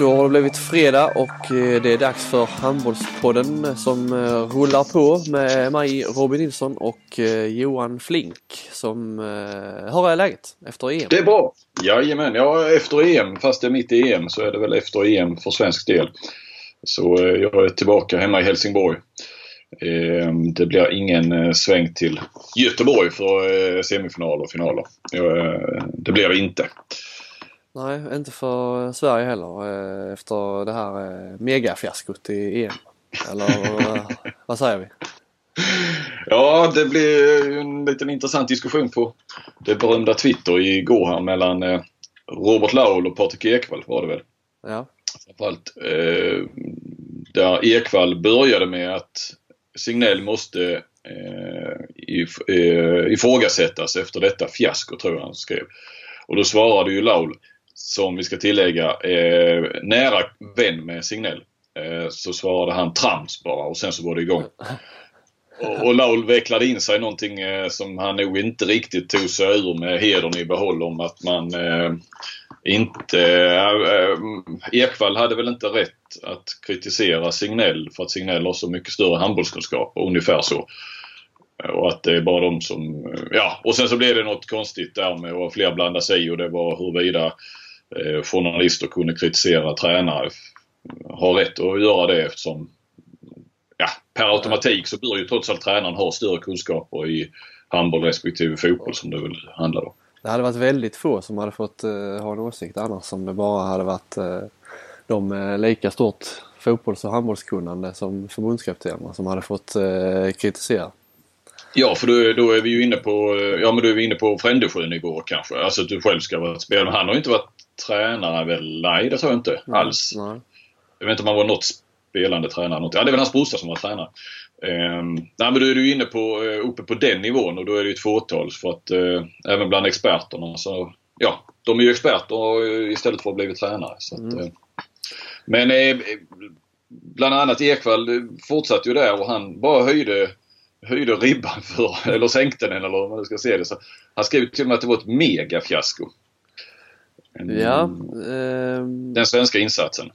Då har det blivit fredag och eh, det är dags för Handbollspodden som eh, rullar på med mig Robin Nilsson och eh, Johan Flink som Hur är läget efter EM? Det är bra! Jajamän, ja efter EM, fast det är mitt i EM så är det väl efter EM för svensk del. Så jag är tillbaka hemma i Helsingborg. Ehm, det blir ingen sväng till Göteborg för semifinaler och finaler. Det blir det inte. Nej, inte för Sverige heller eh, efter det här eh, megafiaskot i EM. Eller vad säger vi? Ja, det blev en liten intressant diskussion på det berömda Twitter igår här mellan eh, Robert Laul och Patrik Ekwall var det väl? Ja. Framförallt eh, där Ekwall började med att Signell måste eh, if, eh, ifrågasättas efter detta fiasko tror jag han skrev. Och då svarade ju Laul som vi ska tillägga eh, nära vän med Signell. Eh, så svarade han trams bara och sen så var det igång. Och, och Laul vecklade in sig i någonting eh, som han nog inte riktigt tog sig ur med hedern i behåll om att man eh, inte... Eh, eh Ekvall hade väl inte rätt att kritisera Signell för att Signell har så mycket större handbollskunskap. Ungefär så. Eh, och att det är bara de som... Eh, ja, och sen så blev det något konstigt där med att fler blandade sig i och det var huruvida journalister kunde kritisera tränare har rätt att göra det eftersom ja, per automatik så bör ju trots allt tränaren ha större kunskaper i handboll respektive fotboll som det väl handlar om. Det hade varit väldigt få som hade fått uh, ha en åsikt annars om det bara hade varit uh, de med lika stort fotbolls och handbollskunnande som förbundskaptenerna som hade fått uh, kritisera. Ja, för då, då, är vi ju inne på, ja men då är vi inne på Frändesjö-nivå kanske. Alltså att du själv ska vara spelare. Han har ju inte varit tränare väl? Nej, det tror jag inte mm, alls. Nej. Jag vet inte om han var något spelande tränare. Något. Ja, det är väl hans brorsa som var tränare. Um, nej, men då är du inne på, uh, uppe på den nivån och då är det ju ett fåtal. För att uh, även bland experterna så, ja, de är ju experter uh, istället för att ha blivit tränare. Så att, mm. men bland annat Ekvall fortsatte ju där och han bara höjde höjde ribban för, eller sänkte den eller vad man ska se det. Så han skrev till och med att det var ett megafiasko. Ja. Eh, den svenska insatsen.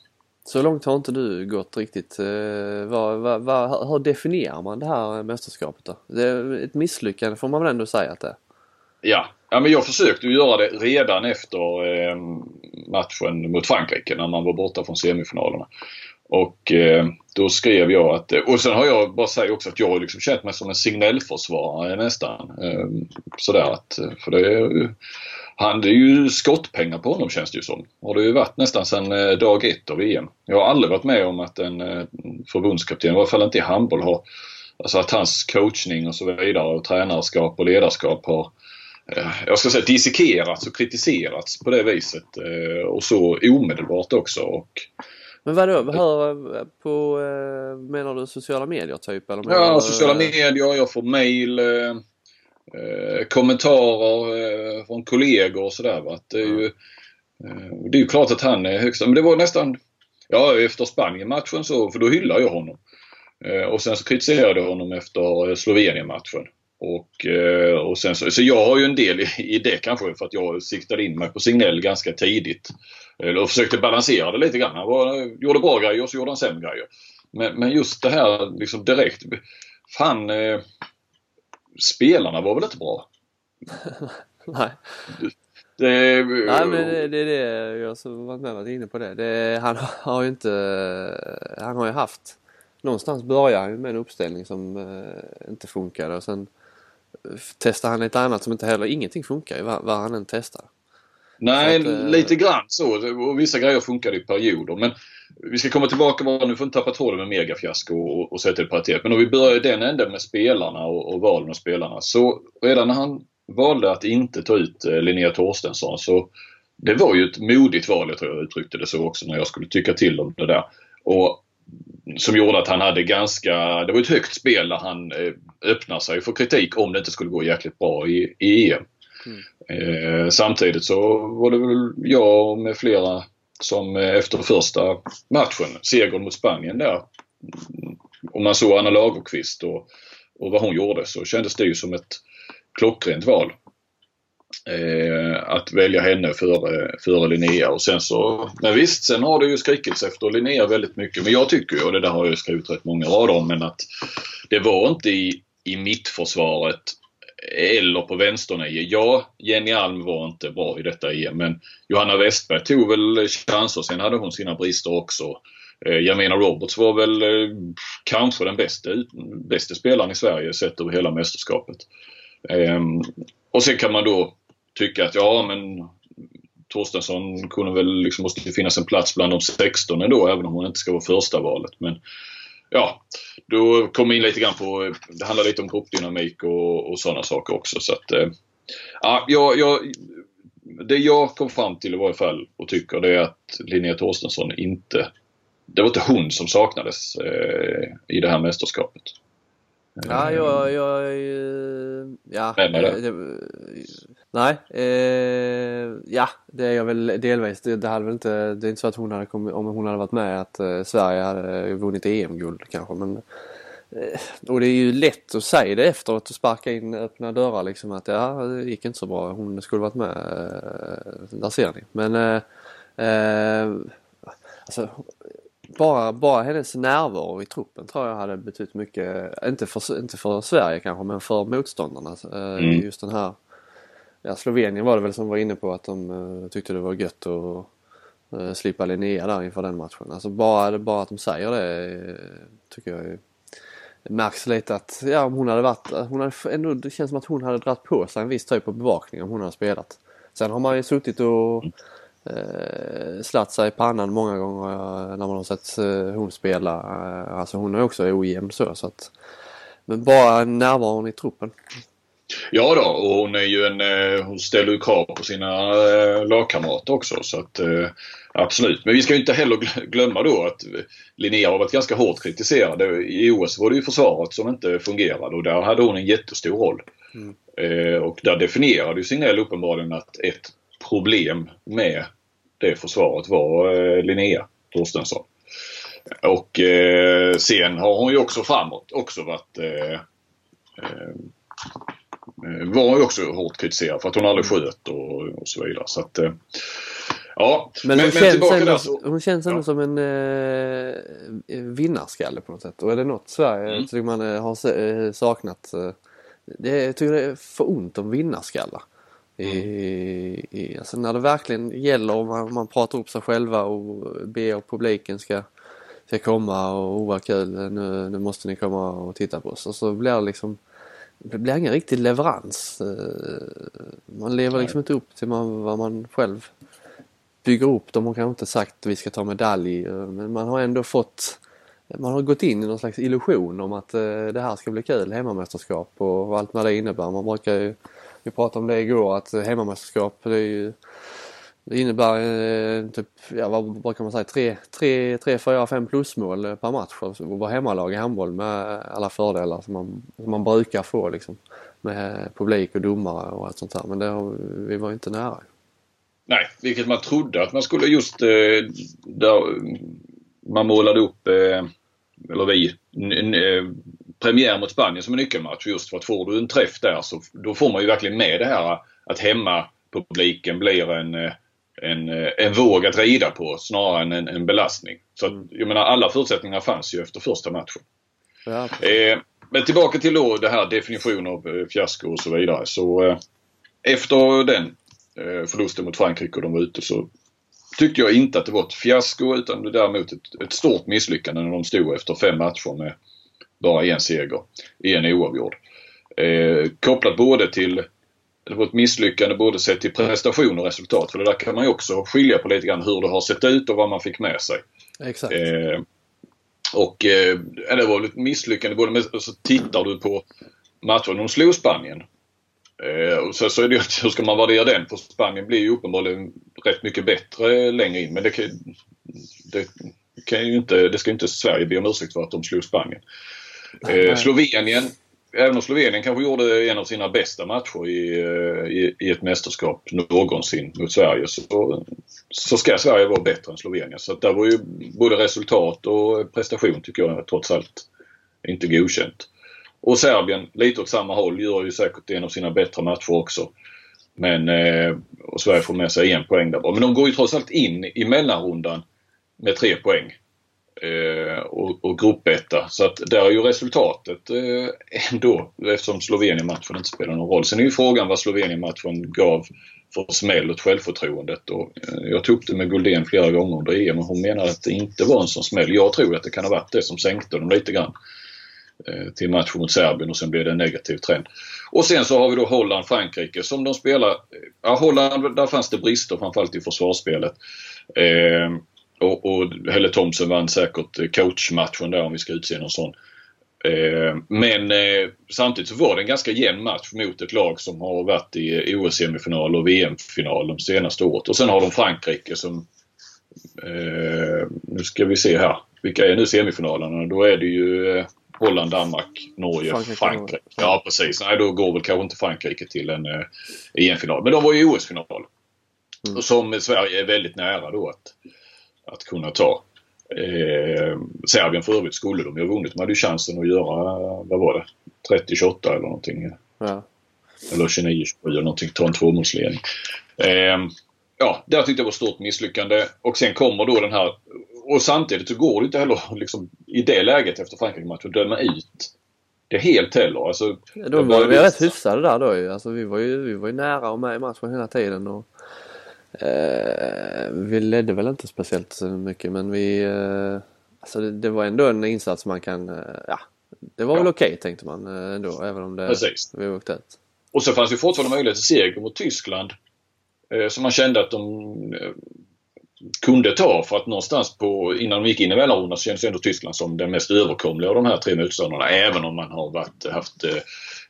Så långt har inte du gått riktigt. Eh, vad, vad, vad, hur definierar man det här mästerskapet då? Det är ett misslyckande får man väl ändå säga att det är? Ja, ja men jag försökte göra det redan efter eh, matchen mot Frankrike när man var borta från semifinalerna. Och eh, då skrev jag att, och sen har jag bara säga också att jag har liksom känt mig som en signellförsvarare nästan. Eh, sådär att, för det är han, det är ju skottpengar på honom känns det ju som. Och det har ju varit nästan sedan eh, dag ett av EM. Jag har aldrig varit med om att en eh, förbundskapten, i alla fall inte i handboll, har Alltså att hans coachning och så vidare och tränarskap och ledarskap har eh, jag ska säga dissekerats och kritiserats på det viset. Och så omedelbart också. Och, men vadå, hör på, menar du sociala medier typ? Eller ja, sociala medier, jag får mail eh, kommentarer eh, från kollegor och sådär. Det, är ju, eh, det är ju klart att han är högsta, men det var nästan, ja efter Spanien-matchen så, för då hyllar jag honom. Och sen så kritiserade jag honom efter Slovenien-matchen. Och, och sen så, så jag har ju en del i, i det kanske för att jag siktade in mig på Signell ganska tidigt. Och försökte balansera det lite grann. Han var, gjorde bra grejer och så gjorde han sämre grejer. Men, men just det här liksom direkt. Fan, spelarna var väl inte bra? Nej. Det, Nej men det, det är det jag som varit med varit inne på det. det. Han har ju inte, han har ju haft, någonstans börjar han med en uppställning som uh, inte funkade och sen testar han lite annat som inte heller, ingenting funkar ju vad, vad han än testar. Nej, att, uh, lite grann så. Och vissa grejer funkade i perioder men vi ska komma tillbaka bara nu, får inte tappa tråden med megafiasko och, och sätta i paritet. Men om vi börjar i den änden med spelarna och, och valen av spelarna. Så redan när han valde att inte ta ut eh, Linnea Torstensson så det var ju ett modigt val, jag tror jag uttryckte det så också när jag skulle tycka till om det där. Och som gjorde att han hade ganska, det var ett högt spel där han eh, öppnade sig för kritik om det inte skulle gå jäkligt bra i, i EM. Mm. Eh, samtidigt så var det väl jag med flera som eh, efter första matchen, segern mot Spanien där. Om man såg Anna Lagerqvist och, och vad hon gjorde så kändes det ju som ett klockrent val. Eh, att välja henne före, före Linnea och sen så, men visst, sen har det ju skrikits efter Linnea väldigt mycket. Men jag tycker ju, och det där har jag skrivit rätt många rader om, men att det var inte i, i mittförsvaret eller på vänsternio. Ja, Jenny Alm var inte bra i detta EM men Johanna Westberg tog väl chanser. Sen hade hon sina brister också. Eh, Jamina Roberts var väl eh, kanske den bästa, bästa spelaren i Sverige sett över hela mästerskapet. Ehm, och sen kan man då tycka att ja men Torstensson kunde väl liksom, måste finnas en plats bland de 16 ändå även om hon inte ska vara första valet. Men ja, då kommer vi in lite grann på, det handlar lite om gruppdynamik och, och sådana saker också. Så att, eh, ja, jag, jag, det jag kom fram till i varje fall och tycker det är att Linnea Torstensson inte, det var inte hon som saknades eh, i det här mästerskapet. Ja, jag, jag, ja. Det, nej, eh, ja det är jag väl delvis. Det, det, hade väl inte, det är inte så att hon hade kommit, om hon hade varit med att eh, Sverige hade vunnit EM-guld kanske men eh, och det är ju lätt att säga det efteråt och sparka in öppna dörrar liksom att ja, det gick inte så bra. Hon skulle varit med. Eh, där ser ni. Men eh, eh, alltså, bara, bara hennes närvaro i truppen tror jag hade betytt mycket. Inte för, inte för Sverige kanske men för motståndarna. Eh, mm. Just den här ja, Slovenien var det väl som var inne på att de uh, tyckte det var gött att uh, slippa Linnea där inför den matchen. Alltså bara, bara att de säger det tycker jag är, märks lite att ja, om hon hade varit, hon hade ändå, det känns som att hon hade dragit på sig en viss typ av bevakning om hon hade spelat. Sen har man ju suttit och mm eh, slatt sig i pannan många gånger eh, när man har sett eh, hon spela. Eh, alltså hon är också ojämn så. så att, men bara närvaron i truppen. Ja då, och hon är ju en, hon ställer ju krav på sina lagkamrater också så att absolut. Men vi ska ju inte heller glömma då att Linnea har varit ganska hårt kritiserad. I OS var det ju försvaret som inte fungerade och där hade hon en jättestor roll. Mm. Och där definierade ju Signell uppenbarligen att ett problem med det försvaret var eh, Linnea Torstensson. Och eh, sen har hon ju också framåt också varit eh, eh, var ju också hårt kritiserad för att hon aldrig sköt och, och så vidare. Så att, eh, ja. Men, men, hon, men känns ändå, så, hon känns ändå ja. som en eh, vinnarskalle på något sätt. Och är det något Sverige mm. tycker man eh, har saknat det, jag tycker det är för ont om vinnarskallar. I, i, alltså när det verkligen gäller och man, man pratar upp sig själva och ber publiken ska, ska komma och oh vad kul nu, nu måste ni komma och titta på oss. Och så blir det liksom det blir ingen riktig leverans. Eh, man lever liksom inte upp till man, vad man själv bygger upp. De har kanske inte sagt att vi ska ta medalj eh, men man har ändå fått man har gått in i någon slags illusion om att eh, det här ska bli kul, hemmamästerskap och allt vad det innebär. Man brukar ju vi pratade om det igår att hemmamästerskap det, är ju, det innebär eh, typ, ja vad brukar man säga, 3, 3, 3 4, 5 plusmål eh, per match att vara hemmalag i handboll med alla fördelar som man, som man brukar få liksom. Med publik och domare och allt sånt där men det har, vi var inte nära. Nej, vilket man trodde att man skulle just eh, där man målade upp, eh, eller vi, eh, premiär mot Spanien som en nyckelmatch just för att får du en träff där så då får man ju verkligen med det här att hemmapubliken blir en, en, en våg att rida på snarare än en, en belastning. Så att, mm. jag menar alla förutsättningar fanns ju efter första matchen. Ja. Eh, men tillbaka till då det här definitionen av eh, fiasko och så vidare. Så eh, efter den eh, förlusten mot Frankrike och de var ute så tyckte jag inte att det var ett fiasko utan däremot ett, ett stort misslyckande när de stod efter fem matcher med bara en seger, en oavgjord. Eh, kopplat både till det var ett misslyckande både sett till prestation och resultat. För det där kan man ju också skilja på lite grann hur det har sett ut och vad man fick med sig. Exakt. Eh, och eh, det var ett misslyckande både med, så tittar du på matchen de slog Spanien. Eh, så, så är det ju hur ska man värdera den? För Spanien blir ju uppenbarligen rätt mycket bättre längre in. Men det, det, kan ju inte, det ska inte Sverige be om ursäkt för att de slog Spanien. Eh, Slovenien, även om Slovenien kanske gjorde en av sina bästa matcher i, eh, i, i ett mästerskap någonsin mot Sverige så, så ska Sverige vara bättre än Slovenien. Så där var ju både resultat och prestation tycker jag trots allt inte godkänt. Och Serbien, lite åt samma håll, gör ju säkert en av sina bättre matcher också. Men eh, och Sverige får med sig en poäng där Men de går ju trots allt in i mellanrundan med tre poäng. Eh, och, och gruppetta. Så att där är ju resultatet eh, ändå eftersom Slovenien-matchen inte spelar någon roll. Sen är ju frågan vad Slovenien-matchen gav för smäll åt självförtroendet. Och, eh, jag tog upp det med Guldén flera gånger under EM och hon menar att det inte var en sån smäll. Jag tror att det kan ha varit det som sänkte dem lite grann eh, till matchen mot Serbien och sen blev det en negativ trend. Och sen så har vi då Holland-Frankrike som de spelar. Eh, ja, Holland, där fanns det brister framförallt i försvarsspelet. Eh, och, och Helle Thomsen vann säkert coachmatchen där om vi ska utse någon sån. Eh, men eh, samtidigt så var det en ganska jämn match mot ett lag som har varit i OS-semifinal och VM-final de senaste året. Och sen har de Frankrike som... Eh, nu ska vi se här. Vilka är nu semifinalerna? Då är det ju eh, Holland, Danmark, Norge, Frankrike. Frankrike. Ja precis. Nej då går väl kanske inte Frankrike till en eh, EM-final. Men de var i OS-final. Mm. Som Sverige är väldigt nära då att, att kunna ta. Eh, Serbien för övrigt skulle de ju ha vunnit. De hade ju chansen att göra, vad var det, 30-28 eller någonting. Ja. Eller 29-27 eller någonting. Ta en tvåmålsledning. Eh, ja, det tyckte jag var stort misslyckande. Och sen kommer då den här och samtidigt så går det inte heller liksom, i det läget efter Frankrike-matchen att döma ut det helt heller. Alltså, de var, vi rätt hyfsade där då ju. Alltså, vi, var ju, vi var ju nära och med i matchen hela tiden. Och, eh, vi ledde väl inte speciellt mycket men vi... Eh, alltså det, det, var ändå en insats man kan... Eh, ja, det var ja. väl okej okay, tänkte man eh, ändå även om det, Precis. vi åkte ut. Och så fanns ju fortfarande möjlighet till seger mot Tyskland. Eh, så man kände att de eh, kunde ta för att någonstans på, innan de gick in i mellanrundan så kändes ändå Tyskland som den mest överkomliga av de här tre motståndarna. Även om man har varit, haft,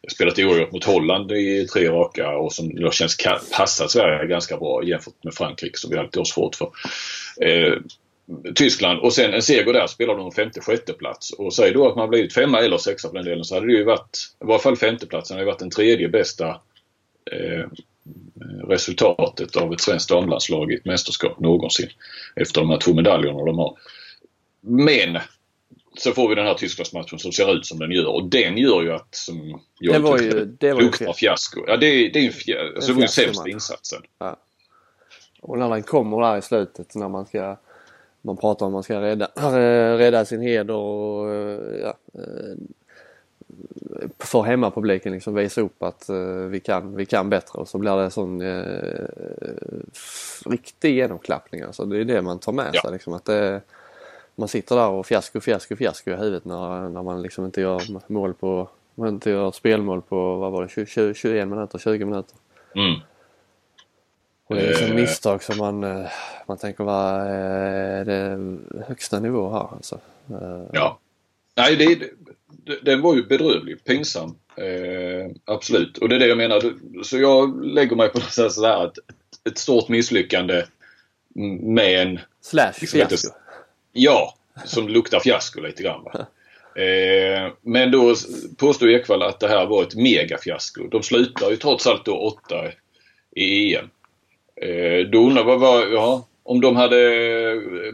spelat oavgjort mot Holland i tre raka och som då känns passat Sverige ganska bra jämfört med Frankrike som vi alltid har svårt för. Eh, Tyskland och sen en seger där spelar de femte sjätte plats och säg då att man blivit femma eller sexa för den delen så hade det ju varit, i varje fall femteplatsen hade varit den tredje bästa eh, resultatet av ett svenskt damlandslag i ett mästerskap någonsin. Efter de här två medaljerna de har. Men så får vi den här Tysklandsmatchen som ser ut som den gör och den gör ju att som jag det var ju, det var luktar fiasko. Ja det, är, det är ju fjär, alltså, ju sämsta insatsen. Ja. Och när den kommer där i slutet när man ska man pratar om man ska rädda, rädda sin heder och ja, för hemmapubliken liksom visa upp att uh, vi, kan, vi kan bättre och så blir det en sån uh, riktig genomklappning. Alltså det är det man tar med ja. sig. Liksom, att det, man sitter där och fiasko, fiasko, fiasko i huvudet när, när man liksom inte gör mål på, man inte gör spelmål på, vad var det, 20, 20, 21 minuter, 20 minuter. Mm. Och det är liksom misstag som man, man tänker vad är det högsta nivå här alltså. Ja. Nej, det, den var ju bedrövlig, pinsam. Eh, absolut. Och det är det jag menar. Så jag lägger mig på något sätt sådär att ett stort misslyckande med en... Slash liksom fiasko. Ja, som luktar fiasko lite grann. Va? Eh, men då påstår Ekwall att det här var ett megafiasko. De slutar ju trots allt då åtta i EM. Eh, då undrar jag vad, ja, om de hade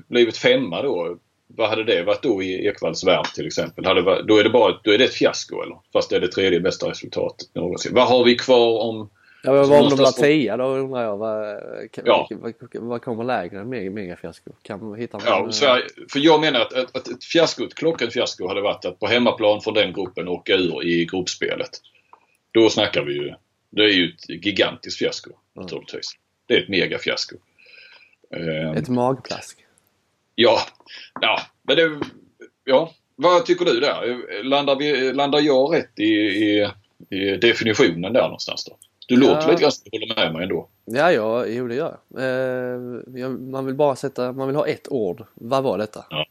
blivit femma då vad hade det varit då i Ekvalls värld till exempel? Hade, då, är det bara, då är det ett fiasko eller? Fast det är det tredje bästa resultatet någonsin. Vad har vi kvar om... Ja, men vad om de blir tia då undrar jag. Vad, ja. vad, vad kommer lägre än megafiasko? Kan man hitta ja, en, Sverige, för jag menar att, att, att ett fiasko, ett klockrent fiasko hade varit att på hemmaplan från den gruppen åka ur i gruppspelet. Då snackar vi ju... Det är ju ett gigantiskt fiasko mm. naturligtvis. Det är ett megafiasko. Ett magplask. Ja, ja, men det, ja. Vad tycker du där? Landar, vi, landar jag rätt i, i, i definitionen där någonstans då? Du ja. låter lite grann som du håller med mig ändå. Ja, ja, jo det gör jag. Eh, man vill bara sätta, man vill ha ett ord. Vad var detta? Ja.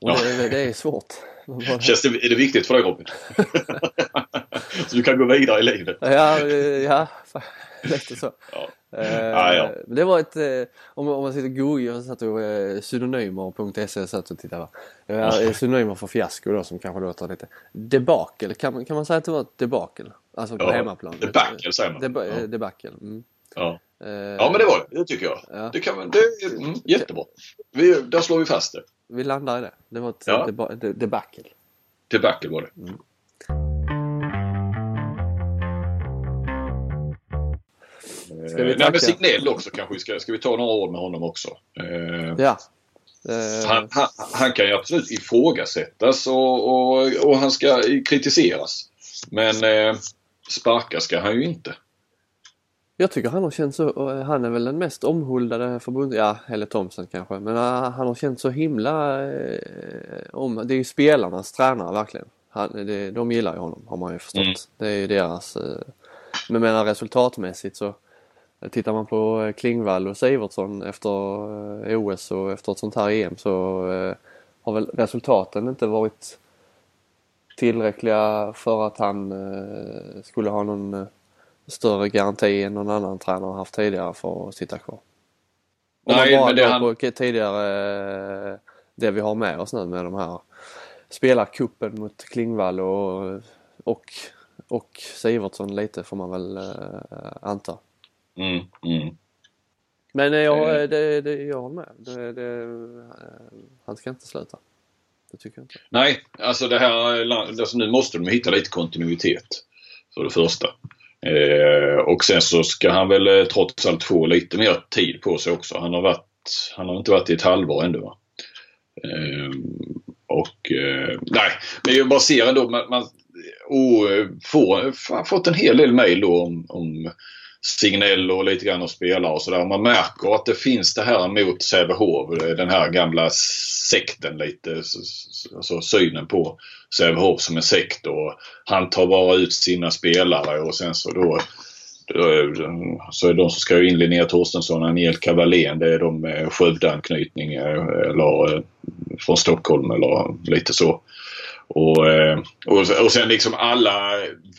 Och ja. det, det, är svårt. Känns det, är det viktigt för dig Robin? så du kan gå vidare i livet? ja, ja lite så. Ja. Eh, ah, ja. Det var ett, eh, om, om man sitter och googlar, jag satt och eh, synonymer.se satt och tittade. Eh, synonymer för fiasko då som kanske låter lite debakel. Kan, kan man säga att det var ett debakel? Alltså på ja, hemmaplan. Debakel säger man. Deba, ja. Debakel. Mm. Ja. Ja men det var det, det tycker jag. Ja. Det, kan, det är mm, jättebra. Vi, där slår vi fast det. Vi landar i det. Det var ett ja. deba, de, debacle. Debacle var det. Mm. Ska vi tacka? Nej, Signell också kanske. Ska, ska vi ta några ord med honom också? Ja. Han, han, han, kan ju absolut ifrågasättas och, och, och han ska kritiseras. Men eh, sparka ska han ju inte. Jag tycker han har känt så, han är väl den mest omhuldade förbundet, ja eller Thomsen kanske, men han har känt så himla uh, om, det är ju spelarnas tränare verkligen. Han, det, de gillar ju honom har man ju förstått. Mm. Det är ju deras, uh, men menar resultatmässigt så Tittar man på Klingvall och Sivertsson efter OS och efter ett sånt här EM så har väl resultaten inte varit tillräckliga för att han skulle ha någon större garanti än någon annan tränare haft tidigare för att sitta kvar. Om Nej, man bara men det han... på tidigare, det vi har med oss nu med de här spelarkuppen mot Klingvall och, och, och Sivertsson lite får man väl anta. Mm, mm. Men jag, eh. det, det, jag håller med. Det, det, han ska inte sluta. Det tycker jag inte. Nej, alltså det här, alltså nu måste de hitta lite kontinuitet. För det första. Eh, och sen så ska han väl eh, trots allt få lite mer tid på sig också. Han har, varit, han har inte varit i ett halvår ännu. Va? Eh, och eh, nej, men jag bara ser ändå man, man och får, fått en hel del mejl då om, om Signell och lite grann och spelare och sådär. Man märker att det finns det här mot Sävehof, den här gamla sekten lite. Alltså synen på Sävehof som en sekt och han tar bara ut sina spelare och sen så då så är de som ska in Linnea Torstensson och Angelica Wallén det är de med Skövdeanknytning eh, eller eh, från Stockholm eller lite så. Och, eh, och, och sen liksom alla,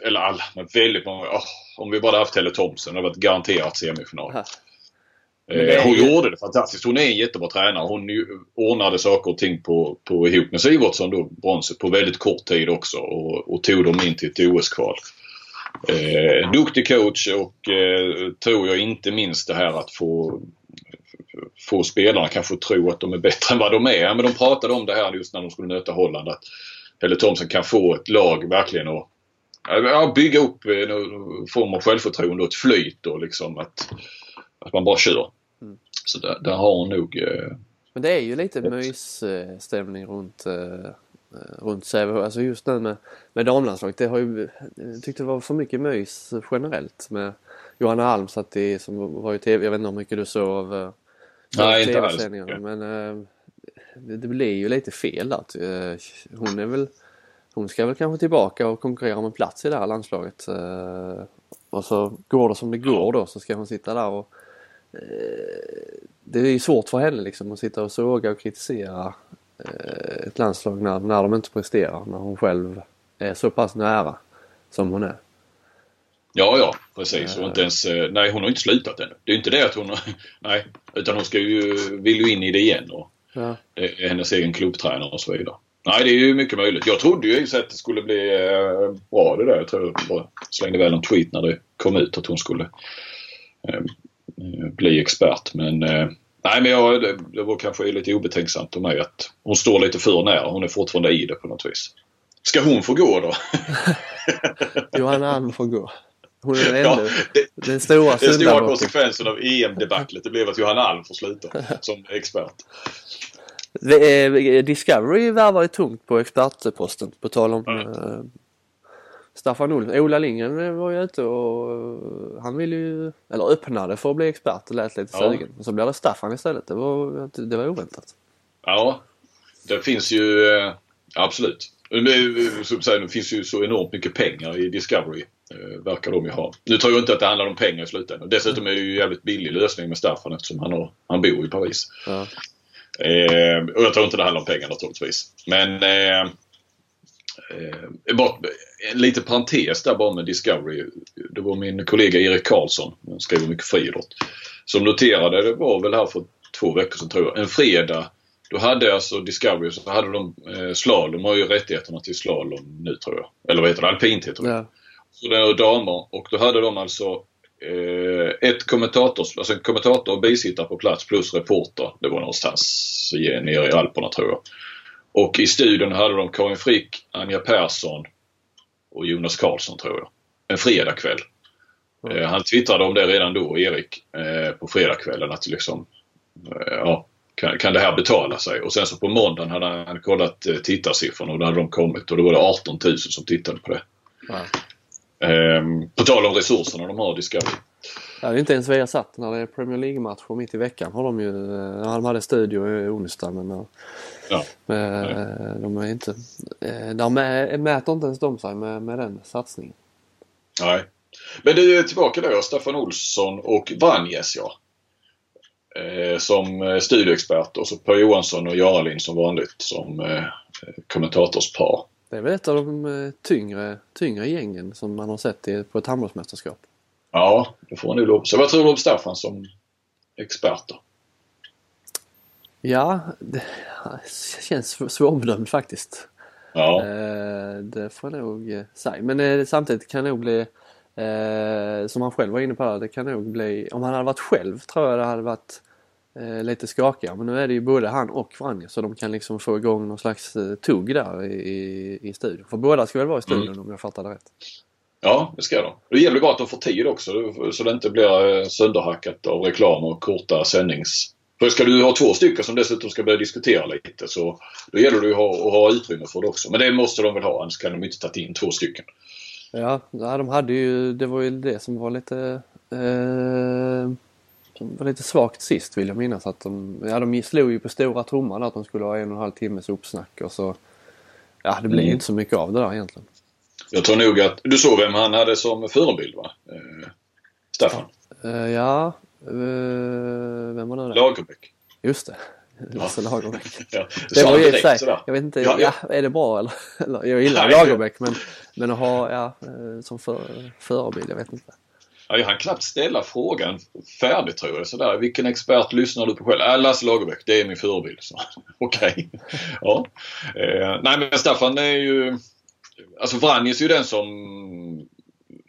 eller alla, men väldigt många. Oh, om vi bara haft Helle Thompson hade varit garanterat semifinal. Eh, hon gjorde det fantastiskt. Hon är en jättebra tränare. Hon ordnade saker och ting på, på ihop med Sivertsson då, bronset, på väldigt kort tid också och, och tog dem in till ett OS-kval. Eh, duktig coach och eh, tror jag inte minst det här att få få spelarna kanske tro att de är bättre än vad de är. Men de pratade om det här just när de skulle möta Holland. Att Pelle Thomsen kan få ett lag verkligen att ja, bygga upp en form av självförtroende och ett flyt och liksom att, att man bara kör. Mm. Så där, där, har hon nog... Eh, Men det är ju lite mysstämning runt eh, runt Sävehof. Alltså just nu med, med damlandslaget. Det har ju, jag tyckte det var för mycket mys generellt med Johanna Alm satt i, som var i TV. Jag vet inte hur mycket du såg av eh, Nej, inte alls. Men det, det blir ju lite fel. Eh, hon är väl hon ska väl kanske tillbaka och konkurrera om en plats i det här landslaget. Eh, och så går det som det går då så ska hon sitta där och det är ju svårt för henne liksom att sitta och såga och kritisera ett landslag när, när de inte presterar. När hon själv är så pass nära som hon är. Ja, ja precis. Och inte ens, nej hon har inte slutat ännu. Det är inte det att hon, nej. Utan hon ska ju, vill ju in i det igen. Och, Ja. Det är hennes egen klubbtränare och så vidare. Nej, det är ju mycket möjligt. Jag trodde ju att det skulle bli eh, bra det där. Jag tror jag slängde väl en tweet när det kom ut att hon skulle eh, bli expert. Men eh, nej, men jag, det, det var kanske lite obetänksamt av mig att hon står lite för nära. Hon är fortfarande i det på något vis. Ska hon få gå då? Johanna Alm får gå. Hon är ändå ja, det, den stora Den stora konsekvensen av EM-debaclet blev att Johanna Alm får sluta som expert. Discovery värvar ju tungt på expertposten på tal om mm. Staffan Olsson. Ola Lindgren var ju ute och han ville ju, eller öppnade för att bli expert och lät lite ja. sugen. Och så blev det Staffan istället. Det var, det var oväntat. Ja, det finns ju eh, absolut. Som säger, det finns ju så enormt mycket pengar i Discovery. Eh, verkar de ju ha. Nu tror jag inte att det handlar om pengar i slutändan. Dessutom är det ju en jävligt billig lösning med Staffan eftersom han, har, han bor i Paris. Ja. Eh, och jag tror inte det handlar om pengar naturligtvis. Men eh, eh, bara, en liten parentes där bara med Discovery. Det var min kollega Erik Karlsson, han skriver mycket friidrott, som noterade, det var väl här för två veckor sedan tror jag, en fredag då hade alltså Discovery så hade de eh, slalom, de har ju rättigheterna till slalom nu tror jag. Eller vad heter det? Alpint heter det. Ja. Så det är damer och då hade de alltså ett kommentators, alltså en kommentator och bisittare på plats plus reporter. Det var någonstans nere i Alperna tror jag. Och i studion hade de Karin Frick, Anja Persson och Jonas Karlsson tror jag. En fredagkväll. Mm. Han twittrade om det redan då, Erik, på fredagskvällen att liksom, ja, kan, kan det här betala sig? Och sen så på måndagen hade han kollat tittarsiffrorna och då hade de kommit och då var det 18 000 som tittade på det. Mm. Ehm, på tal om resurserna de har Discovery. Ja, det är inte ens Viasat när det är Premier League-matcher mitt i veckan har de ju, ja, de hade studio i onsdag men ja, med, de är inte, de mäter inte ens de sig med, med den satsningen. Nej. Men du är tillbaka då, Staffan Olsson och Vanjes ja. Eh, som studioexpert och så Per Johansson och Jaralin som vanligt som eh, kommentatorspar. Det är väl ett av de tyngre, tyngre gängen som man har sett på ett handbollsmästerskap. Ja, det får man nog lov Så vad tror du om Staffan som expert då? Ja, det känns svårbedömd faktiskt. Ja. Eh, det får jag nog eh, säga. Men eh, samtidigt kan det nog bli, som han själv var inne på, det kan nog bli, om han hade varit själv tror jag det hade varit lite skakigare. Men nu är det ju både han och Vranje så de kan liksom få igång någon slags tugg där i, i, i studion. För båda ska väl vara i studion mm. om jag fattar det rätt. Ja, det ska de. Det gäller bara att de får tid också så det inte blir eh, sönderhackat av reklam och korta sändnings... För ska du ha två stycken som dessutom ska börja diskutera lite så då gäller det att ha, att ha utrymme för det också. Men det måste de väl ha annars kan de inte ta in två stycken. Ja, de hade ju, det var ju det som var lite eh, som var lite svagt sist vill jag minnas. Att de, ja, de slog ju på stora trumman att de skulle ha en och en halv timmes uppsnack och så Ja, det blir mm. inte så mycket av det där egentligen. Jag tror nog att du såg vem han hade som förebild va? Eh, Staffan? Uh, ja, uh, vem var det? Lagerbäck. Just det. Lasse ja. Lagerbäck. ja, det, var ju sig, jag vet inte, ja, ja. ja, är det bra eller? eller jag gillar Nej, Lagerbäck men, men att ha ja, eh, som för, förebild, jag vet inte. Ja, jag hann knappt ställa frågan färdigt tror jag. Sådär. Vilken expert lyssnar du på själv? Äh, Lasse Lagerbäck, det är min förebild. Okej. Okay. ja. Eh, nej men Staffan är ju Alltså Vranjes är ju den som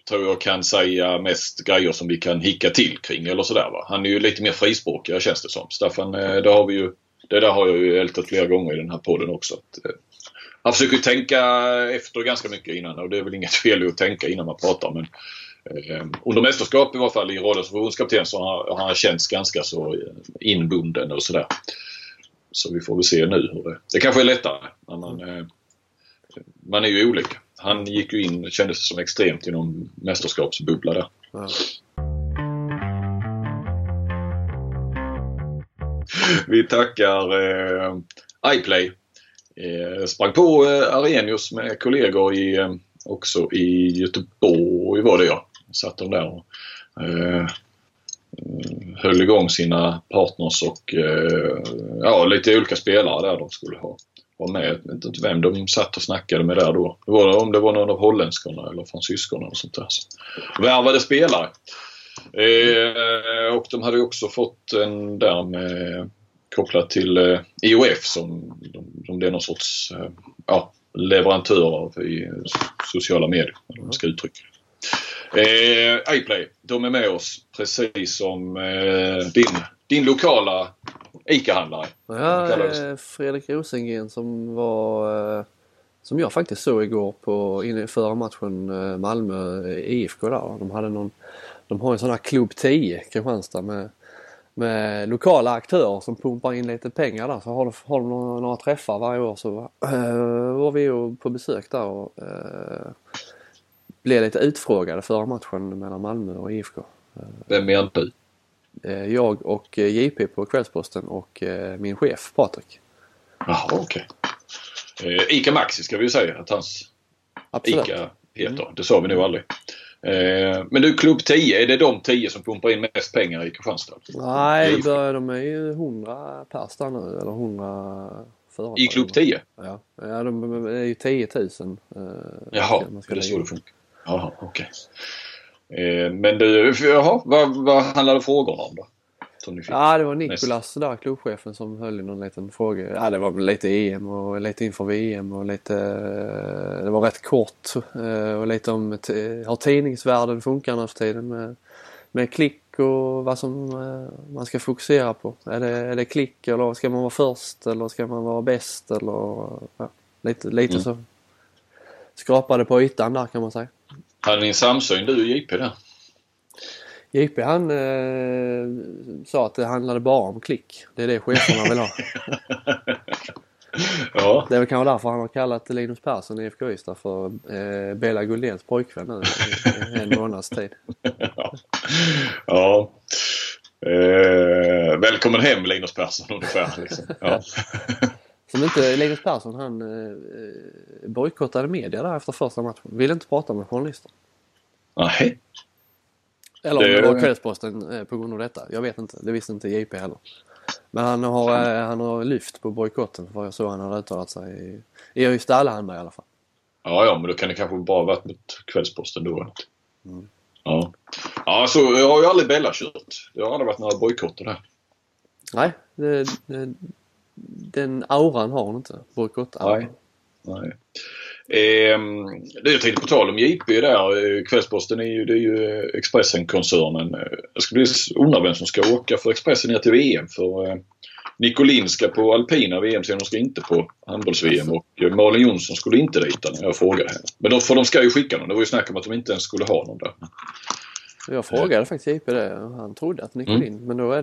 tror jag kan säga mest grejer som vi kan hicka till kring eller sådär va. Han är ju lite mer frispråkig känns det som. Staffan, eh, det har vi ju det där har jag ju ältat flera gånger i den här podden också. Att, eh, han försöker tänka efter ganska mycket innan och det är väl inget fel att tänka innan man pratar men under mästerskap i varje fall i rollen som förbundskapten så har, han känts ganska så eh, inbunden och sådär. Så vi får väl se nu hur det... Det kanske är lättare när man eh, man är ju olika. Han gick ju in, kändes som extremt i någon mästerskapsbubbla där. Ja. Vi tackar eh, iPlay. Eh, sprang på eh, Arrhenius med kollegor i, eh, också i Göteborg var det ja. Satt de och eh, höll igång sina partners och eh, ja, lite olika spelare där de skulle ha var med. Jag vet inte vem de satt och snackade med där då. Det var, om det var någon av holländskorna eller fransyskorna och sånt där. Så. Värvade spelare. Eh, och de hade också fått en där med kopplat till eh, IOF som, som det är någon sorts eh, ja, leverantör av i sociala medier. Om man ska uttrycka eh, iPlay, de är med oss precis som eh, din, din lokala ICA-handlare. Ja, eh, Fredrik Rosengren som var eh, som jag faktiskt såg igår på förra matchen eh, Malmö IFK där. De hade någon, de har en sån här klubb 10 Kristianstad med, med lokala aktörer som pumpar in lite pengar där. Så har de, har de några, några träffar varje år så äh, var vi på besök där och äh, blev lite utfrågade förra matchen mellan Malmö och IFK. Vem är du? Eh, jag och eh, JP på Kvällsposten och eh, min chef Patrik. Jaha, okej. Okay. Ica Maxi ska vi ju säga att hans Absolut. Ica heter. Mm. Det sa vi nog aldrig. Men du, klubb 10, är det de 10 som pumpar in mest pengar i Kristianstad? Nej, börjar, de är ju 100 pers där nu, eller 100 företag. I klubb 10? Ja, ja de är ju 10 000. Jaha, det är så det funkar. Jaha, okej. Okay. Eh, men du, jaha, vad, vad handlade frågorna om då? Ja, det var Nikolas där, klubbchefen, som höll i någon liten fråga. Ja, det var lite EM och lite inför VM och lite... Eh, det var rätt kort eh, och lite om hur tidningsvärlden funkar nu för tiden med, med klick och vad som man ska fokusera på. Är det, är det klick eller ska man vara först eller ska man vara bäst eller ja, lite, lite mm. så. Skrapade på ytan där kan man säga. Hade ni en samsyn du och JP där? JP han eh, sa att det handlade bara om klick. Det är det cheferna vill ha. ja. Det är väl kanske därför han har kallat Linus Persson i IFK Ystad för eh, Bela Guldéns pojkvän nu i en månads tid. ja. ja. Eh, välkommen hem Linus Persson ungefär. Liksom. Ja. Som inte Linus Persson han eh, bojkottade media där efter första matchen. Ville inte prata med journalister. Nej. Eller om det, det var Kvällsposten eh, på grund av detta. Jag vet inte. Det visste inte JP heller. Men han har, eh, han har lyft på bojkotten för jag såg han hade uttalat sig i, i Ystad Allehanda i alla fall. Ja, ja, men då kan det kanske bara varit mot Kvällsposten då. Mm. Ja. ja, så jag har ju aldrig Bella kört. Det har aldrig varit några bojkotter där. Nej, det, det, den auran har hon inte. Bojkott Nej. Nej. Eh, det jag tänkte på tal om JP där. Eh, Kvällsposten är ju, det är ju Expressen-koncernen. Jag ska bli undra vem som ska åka för Expressen ner till VM. För eh, Nicolin ska på alpina VM sen hon ska inte på handbolls-VM och eh, Malin Jonsson skulle inte dit när jag frågade henne. Men de, för de ska ju skicka någon. Det var ju snack om att de inte ens skulle ha någon där. Jag frågade faktiskt JP det. Han trodde att Nicolin, mm. men då är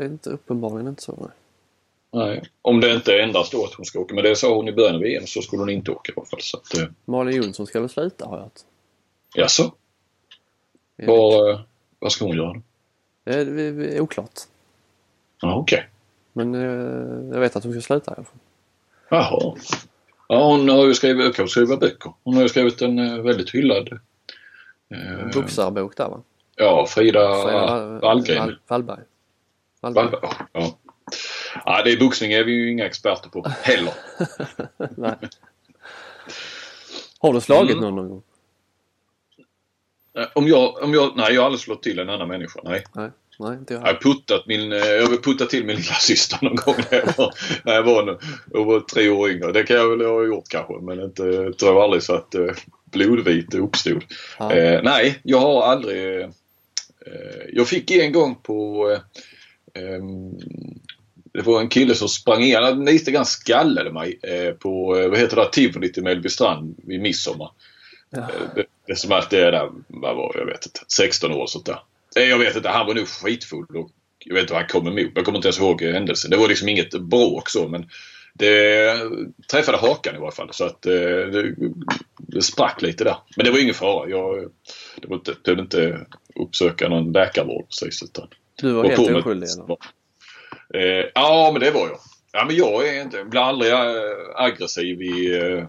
Det är inte uppenbarligen inte så. Nej. Nej, om det inte är endast då att hon ska åka. Men det sa hon i början av VM så skulle hon inte åka i alla fall. Så att, eh. Malin Jonsson ska väl sluta har jag hört. Jaså? Vad, eh, vad ska hon göra? Det är, det är oklart. Ja, okej. Okay. Men eh, jag vet att hon ska sluta i alla fall. Jaha. Ja, hon har ju skrivit, kan skriva böcker. Hon har ju skrivit en eh, väldigt hyllad eh, boxarbok där va? Ja, Frida, Frida Wallgren. Wallberg. Wallberg. Ja. Ja, det är boxning är vi ju inga experter på heller. nej. Har du slagit mm. någon någon gång? Eh, om jag, om jag, nej jag har aldrig slått till en annan människa, nej. nej. Nej, inte jag. Jag har puttat, min, eh, jag puttat till min lilla syster någon gång när jag var, när jag var, jag var tre år yngre. Det kan jag väl ha gjort kanske men inte, tror jag aldrig så att eh, blodvite uppstod. Ja. Eh, nej, jag har aldrig... Eh, jag fick en gång på eh, det var en kille som sprang in, han lite grann skallade mig eh, på, eh, vad heter det, tivolit i Mellbystrand vid midsommar. Ja. Eh, det, som att det är där, vad var jag vet inte, 16 år sånt där. Jag vet inte, han var nog skitfull och jag vet inte vad han kom emot. Jag kommer inte ens ihåg händelsen. Det var liksom inget bråk så men det träffade hakan i varje fall så att det, det sprack lite där. Men det var ingen fara. Jag det var inte, behövde inte uppsöka någon läkarvård precis. Utan du var helt oskyldig? Eh, ja, men det var jag. Ja, men jag är inte, blir aldrig äh, aggressiv i, äh,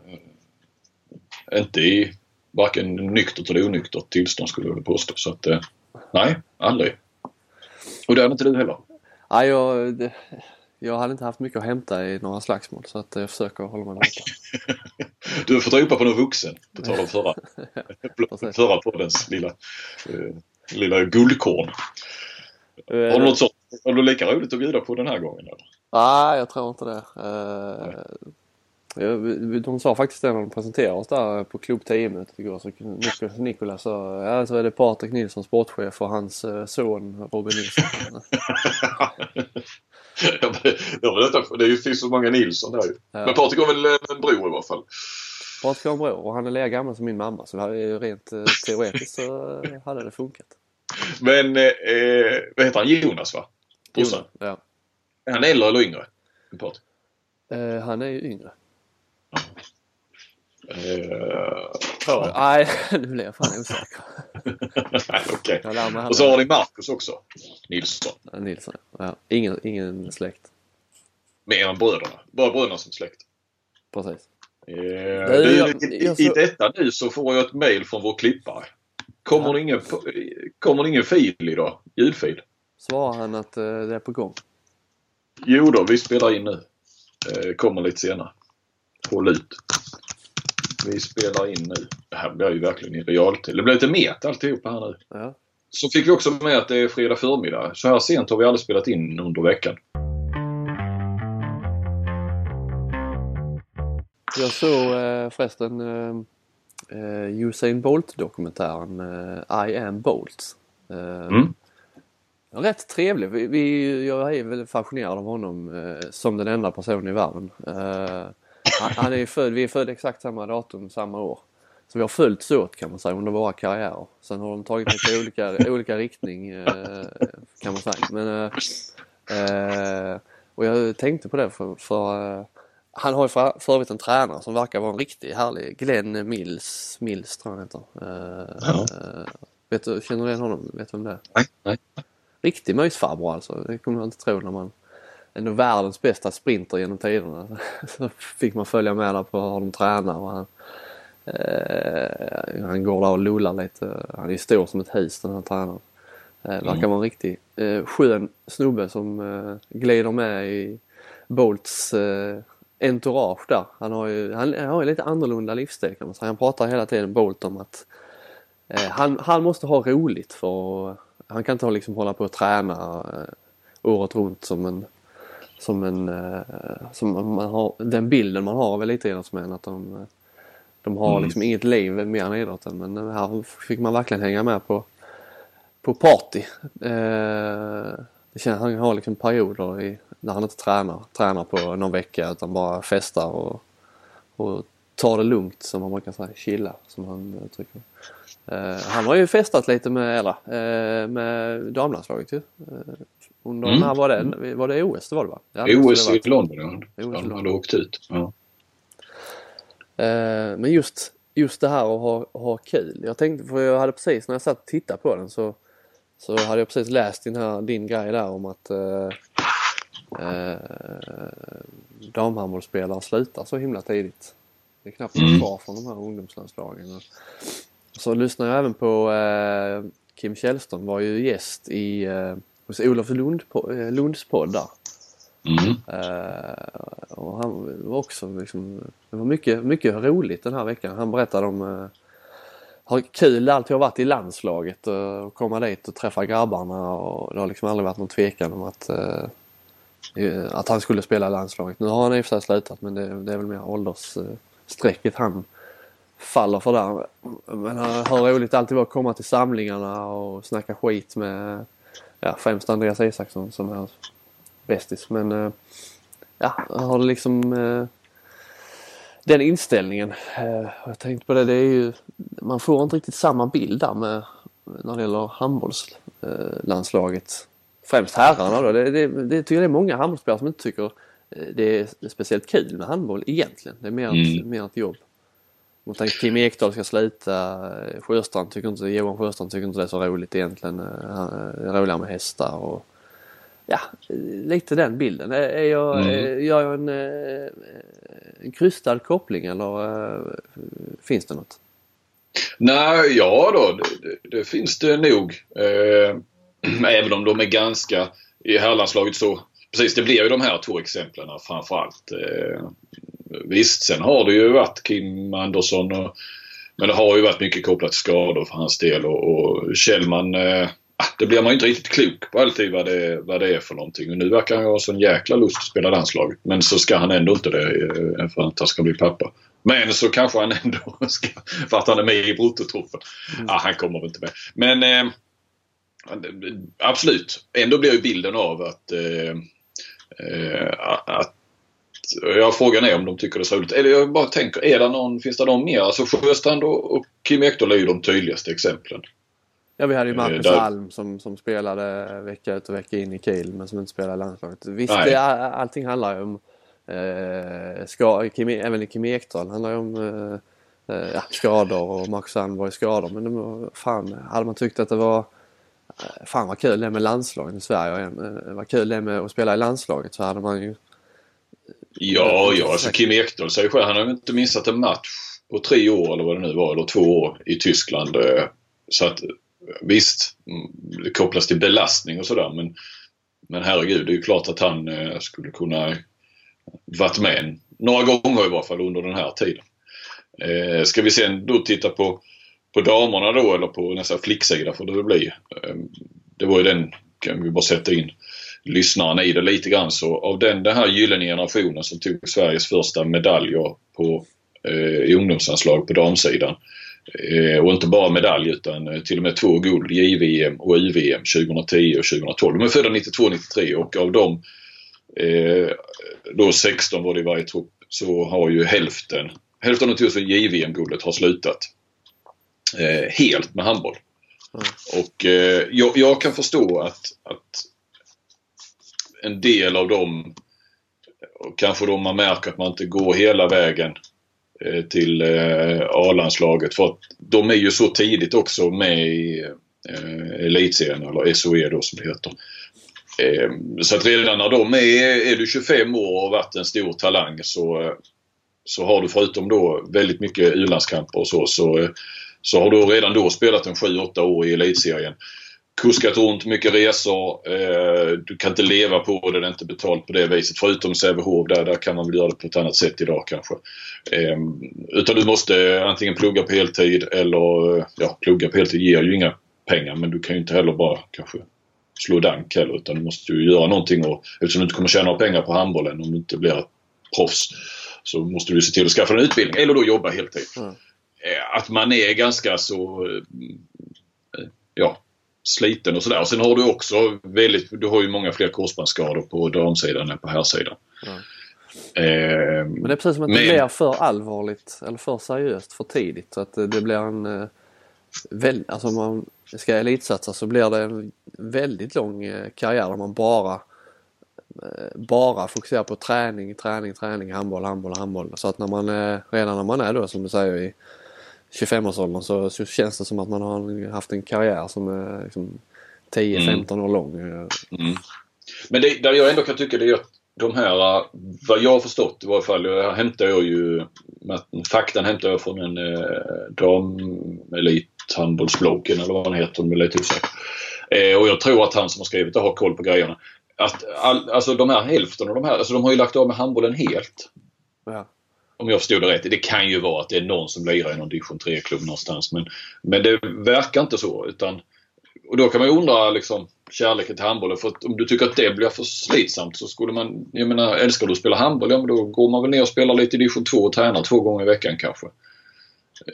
inte i varken nyktert eller onyktert tillstånd skulle jag vilja påstå. Så att, äh, nej, aldrig. Och det hade inte du heller? Nej, jag, det, jag hade inte haft mycket att hämta i några slagsmål så att jag försöker hålla mig borta. du har fått ropa på någon vuxen, på tal om förra, förra poddens lilla, eh, lilla guldkorn. Har du något sånt har du lika roligt att bjuda på den här gången eller? Nej, jag tror inte det. Uh, de sa faktiskt det när de presenterade oss där på klubb 10-mötet igår. Så Niklas, Nikolas sa, ja så är det Patrik Nilsson sportchef och hans uh, son Robin Nilsson. ja, det finns så många Nilsson där ju. Ja. Men Patrik har väl en bror i alla fall? Patrik har en bror och han är lika gammal som min mamma så rent teoretiskt så hade det funkat. Men eh, vad heter han? Jonas va? Brorsan? Ja. Är han äldre eller yngre? Uh, han är ju yngre. Uh, Nej, nu blir jag fan osäker. Nej, okej. Okay. Och så har ni Marcus också. Nilsson. Ja, Nilsson, ja. Ingen, ingen släkt. Mer än bröderna. Bara bröderna som släkt. Precis. Uh, du, i, i, I detta nu så får jag ett mail från vår klippare. Kommer, ja. det ingen, kommer det ingen fil idag? Ljudfil? Svarar han att eh, det är på gång? Jo då, vi spelar in nu. Eh, kommer lite senare. Håll ut. vi spelar in nu. Det här blir ju verkligen i realtid. Det blir lite met alltihopa här nu. Ja. Så fick vi också med att det är fredag förmiddag. Så här sent har vi aldrig spelat in under veckan. Jag såg eh, förresten eh, eh, Usain Bolt-dokumentären eh, I am Bolt. Eh, Mm. Rätt trevlig. Vi, vi, jag är väl fascinerad av honom eh, som den enda personen i världen. Eh, han, han är född, vi är födda exakt samma datum, samma år. Så vi har följts åt kan man säga under våra karriärer. Sen har de tagit lite olika, olika riktning eh, kan man säga. Men, eh, och jag tänkte på det för, för han har ju för, för övrigt en tränare som verkar vara en riktig härlig. Glenn Mills, Mills tror jag han heter. Eh, Ja. eh, vet du, känner du igen honom? Vet du vem det är? Nej, nej. Riktig mysfarbror alltså. Det kommer man inte tro när man ändå världens bästa sprinter genom tiderna. Så fick man följa med där på hur de tränar och han, eh, han går där och lullar lite. Han är stor som ett hus den här tränaren. Eh, verkar Mm. vara en riktig eh, skön snubbe som eh, glider med i Bolts eh, entourage där. Han har ju, han, han har ju lite annorlunda livsstil kan man säga. Han pratar hela tiden Bolt om att eh, han, han måste ha roligt för han kan inte liksom hålla på och träna eh, året runt som en som en eh, som man har, den bilden man har av elitidrottsmän att de, de har Mm. liksom inget liv mer än idrotten men här fick man verkligen hänga med på på party. Eh, det känns, han har liksom perioder i, när han inte tränar, tränar på någon vecka utan bara festar och, och tar det lugnt som man brukar säga, chilla som han uttrycker eh, Han har ju festat lite med, eller, eh, med damlandslaget ju. Eh, under Mm. när var det? Var det OS det var det va? Ja, OS det i. London, ja. OS de hade åkt ut. Ja. Men just, just det här att ha, ha kul. Jag tänkte, för jag hade precis när jag satt och tittade på den så, så hade jag precis läst din, här, din grej där om att eh, eh, damhandbollsspelare slutar så himla tidigt. Det är knappt Mm. kvar från de här ungdomslandslagen. Så lyssnade jag även på eh, Kim Källström var ju gäst i eh, hos Olof Lund, eh, Lunds podd där. Mm. Eh, och han var också liksom, det var mycket, mycket roligt den här veckan. Han berättade om uh, hur kul det alltid har varit i landslaget och komma dit och träffa grabbarna och det har liksom aldrig varit någon tvekan om att, eh, eh, Eh, att han skulle spela i landslaget. Nu har han i och för sig slutat men det, det är väl mer åldersstrecket han faller för där. Men han hur roligt det alltid var att komma till samlingarna och snacka skit med ja, främst Andreas Isaksson som är bästis. Men eh, ja, han har liksom eh, den inställningen. Jag tänkte på det, det är ju, man får inte riktigt samma bild där med när det gäller handbollslandslaget. Främst herrarna då. Det, det, det tycker jag det är många handbollsspelare som inte tycker eh, det är speciellt kul med handboll egentligen. Det är mer, ett, Mm. mer ett jobb. Man tänker Kim Ekdahl ska sluta. Sjöstrand tycker inte, Johan Sjöstrand tycker inte det är så roligt egentligen. Eh, han- Det är roligare med hästar och ja, lite den bilden. Är- jag, Mm. gör jag en, eh, en krystad koppling eller eh, finns det något? Nej, ja då, det, det, det finns det nog. Eh, även om de är ganska, i herrlandslaget så, precis det blir ju de här två exemplen framförallt. Eh, visst, sen har det ju varit Kim Andersson och, men det har ju varit mycket kopplat till skador för hans del och, och Kjellman eh, ah, det blir man ju inte riktigt klok på alltid vad det, vad det är för någonting. Och nu verkar han ha sån jäkla lust att spela landslaget. Men så ska han ändå inte det eh, för att han ska bli pappa. Men så kanske han ändå ska, för att han är med i bruttotruppen. Ah, han kommer väl inte med. Men eh, absolut, ändå blir ju bilden av att, eh, eh, att Ja, frågan är om de tycker det är så roligt. Eller jag bara tänker, är det någon, finns det någon mer? Alltså Sjöstrand och, och Kim Ekdahl är ju de tydligaste exemplen. Ja, vi hade ju Eh, Marcus där- Alm som, som spelade vecka ut och vecka in i Kiel men som inte spelade i landslaget. Visst, det, allting handlar ju om eh, ska, Kim, även Kim Ekdahl handlar ju om eh, ja, skador och Marcus Alm var ju skador. Men var, fan, hade man tyckt att det var Fan vad kul det är med landslaget i Sverige. Eh, Vad kul det är med att spela i landslaget så hade man ju Ja, ja, alltså Kim Ekdahl säger själv, han har ju inte missat en match på tre år eller vad det nu var, eller två år i Tyskland. eh, Så att visst, mm, det kopplas till belastning och sådär men, men herregud, det är ju klart att han eh, skulle kunna varit med några gånger i varje fall under den här tiden. Eh, ska vi sen då titta på, på damerna då eller på nästa flicksida får det väl bli. Ehm, det var ju den, kan vi bara sätta in lyssnarna i det lite grann så av den, den här gyllene generationen som tog Sveriges första medaljer på, eh, i ungdomsanslag på damsidan. Eh, och inte bara medalj utan eh, till och med två guld, JVM och UVM 2010 och 2012. De är födda 92-93 och av dem eh, då 16 var det i varje trupp så har ju hälften, hälften av de JVM-guldet har slutat eh, helt med handboll. Mm. Och eh, jag, jag, kan förstå att, att en del av dem, kanske då man märker att man inte går hela vägen eh, till eh, A-landslaget för att de är ju så tidigt också med i eh, elitserien eller SOE då som det heter. Så att redan när de är, är du 25 år och varit en stor talang så, så har du förutom då väldigt mycket u-landskamper och så, så, så har du redan då spelat en 7-8 år i elitserien kuskat runt, mycket resor. Eh, du kan inte leva på det, det är inte betalt på det viset. Förutom Sävehof där, där kan man väl göra det på ett annat sätt idag kanske. Eh, utan du måste antingen plugga på heltid eller, ja plugga på heltid ger ju inga pengar men du kan ju inte heller bara kanske slå dank heller utan du måste ju göra någonting och eftersom du inte kommer tjäna några pengar på handbollen om du inte blir proffs så måste du se till att skaffa en utbildning eller då jobba heltid. Mm. Att man är ganska så ja, sliten och sådär. Sen har du också väldigt, du har ju många fler korsbandsskador på damsidan än på herrsidan. Ja. Eh, men det är precis som att men... det blir för allvarligt eller för seriöst för tidigt. Så att det blir en... Eh, väl, alltså om man ska elitsatsa så blir det en väldigt lång eh, karriär där man bara eh, bara fokuserar på träning, träning, träning, handboll, handboll, handboll. Så att när man är, redan när man är då som du säger i 25-årsåldern så, så känns det som att man har haft en karriär som är liksom 10-15 mm. år lång. Mm. Men det, där jag ändå kan tycka det är att de här, vad jag har förstått i varje fall, här hämtar jag ju, faktan hämtar jag från en eh, damelithandbollsbloggen eller vad han heter, jag är lite osäker. Eh, och jag tror att han som har skrivit det har koll på grejerna. Att all, alltså de här hälften av de här, alltså de har ju lagt av med handbollen helt. Ja om jag förstod det rätt. Det kan ju vara att det är någon som lirar i någon division 3-klubb någonstans. Men, men det verkar inte så. Utan, och då kan man ju undra liksom, kärleken till handbollen. För att om du tycker att det blir för slitsamt så skulle man, jag menar, älskar du att spela handboll, ja men då går man väl ner och spelar lite i division 2 och tränar två gånger i veckan kanske.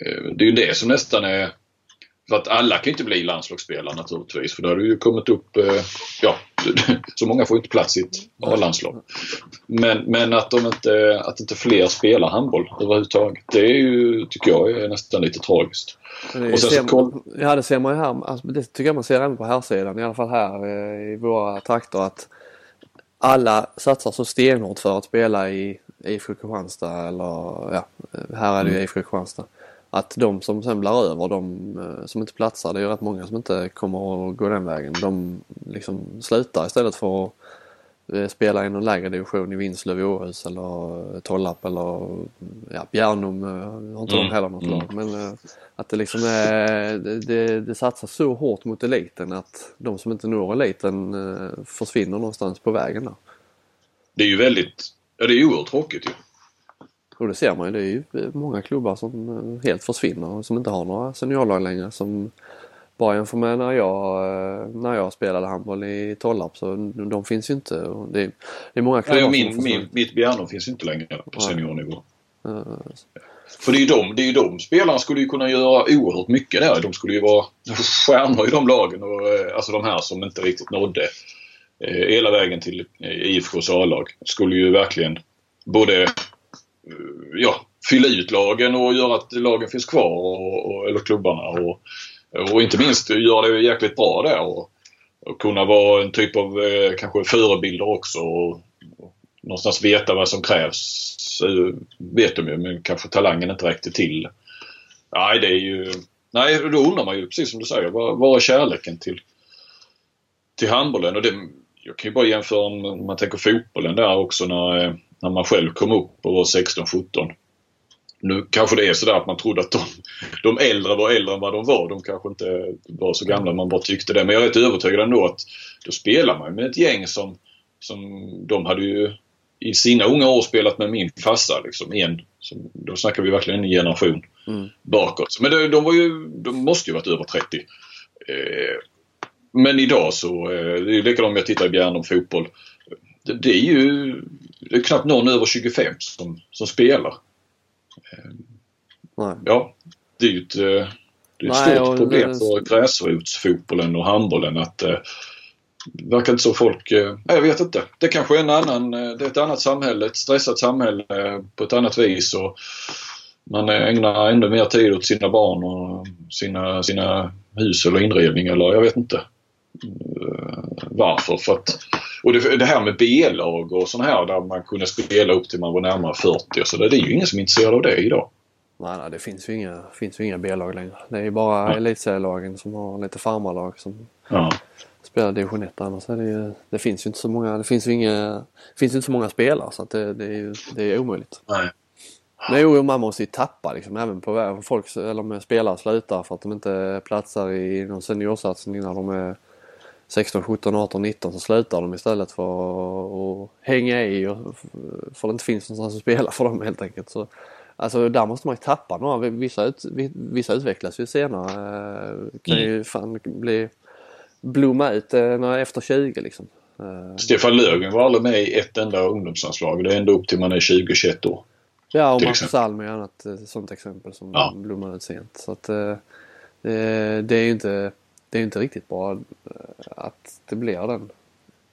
Eh, det är ju det som nästan är för att alla kan inte bli landslagsspelare naturligtvis för då har det ju kommit upp, eh, ja, så många får inte plats i ett A-landslag. Men, men att, de inte, att inte fler spelar handboll överhuvudtaget, det är ju, tycker jag är nästan lite tragiskt. Och sen ser, så, ja det ser man ju här, alltså, det tycker jag man ser även på här sidan i alla fall här eh, i våra trakter att alla satsar så stenhårt för att spela i IFK Kristianstad eller ja, här är det ju mm. IFK Kristianstad att de som sen blir över, de eh, som inte platsar, det är ju rätt många som inte kommer att gå den vägen. De liksom slutar istället för att eh, spela i någon lägre division i Vinslöv i Åhus eller Tollarp eller ja, Bjärnum eh, har inte mm. de heller något lag. Mm. Men att det liksom är, det, det satsas så hårt mot eliten att de som inte når eliten försvinner någonstans på vägen där. Det är ju väldigt, ja det är oerhört tråkigt ju. Och det ser man ju. Det är ju många klubbar som eh, helt försvinner och som inte har några seniorlag längre. Som bara jämför med när jag, eh, när jag spelade handboll i Tollarp så de finns ju inte. Det är, det är många klubbar ja, min, som min, Mitt Bjärnum finns inte längre på seniornivå. Uh, för det är ju de, det är de spelarna skulle ju kunna göra oerhört mycket där. De skulle ju vara stjärnor i de lagen. Och, alltså de här som inte riktigt nådde eh, hela vägen till IFKs A-lag. Skulle ju verkligen både Eh, ja, fylla ut lagen och göra att lagen finns kvar, och, och, eller klubbarna. Och, och inte minst göra det jäkligt bra där. Och, och kunna vara en typ av eh, kanske förebilder också. Och, och någonstans veta vad som krävs. Så vet de ju men kanske talangen inte räckte till. Nej, det är ju... Nej, då undrar man ju precis som du säger. var är kärleken till, till handbollen? Och det, jag kan ju bara jämföra om man tänker fotbollen där också när eh, när man själv kom upp och var 16-17. Nu kanske det är sådär att man trodde att de, de äldre var äldre än vad de var. De kanske inte var så gamla, man bara tyckte det. Men jag är rätt övertygad ändå att då spelar man med ett gäng som, som de hade ju i sina unga år spelat med min farsa. Liksom, en, som, då snackar vi verkligen en generation mm. bakåt. Men de, de, var ju, de måste ju varit över 30. Eh, men idag så, eh, det är likadant om jag tittar i Bjärnum fotboll. Det, det, är ju det är knappt någon över 25 som, som spelar. Nej. Ja, det är ju ett, eh, det är ett Nej, stort problem det... för gräsrotsfotbollen och handbollen att eh, verkar inte så folk... Eh, jag vet inte. Det kanske är en annan... Det är ett annat samhälle, ett stressat samhälle på ett annat vis. Och man ägnar ännu mer tid åt sina barn och sina, sina hus eller inredning eller jag vet inte varför. För att, och det, det här med B-lag och sånt här där man kunde spela upp till man var närmare 40 och så där, det är ju ingen som är intresserad av det idag. Nej, nej det finns ju inga, finns ju inga B-lag längre. Det är ju bara ja. elitserielagen som har lite farmarlag som ja spelar division 1 annars är det ju, det finns ju inte så många, det finns ju inga, finns inte så många spelare så att det, det är ju, det är omöjligt. Nej. Men jo, man måste ju tappa liksom även på. Folk, eller med spelare slutar för att de inte platsar i någon seniorsatsning när de är 16, 17, 18, 19 så slutar de istället för att hänga i och för det inte finns någonstans att spela för dem helt enkelt. Så, alltså där måste man ju tappa några. Vissa, ut, vissa utvecklas ju senare. Kan ju fan bli blomma ut eh, efter 20 liksom. Eh, Stefan Löfgren var aldrig med i ett enda ungdomslandslag. Det är ändå upp till man är 20-21 år. Ja, och Marcus Alm är ett annat eh, sånt exempel som ja. blommar ut sent. Så att det, det är ju inte, det är inte riktigt bra att det blir den,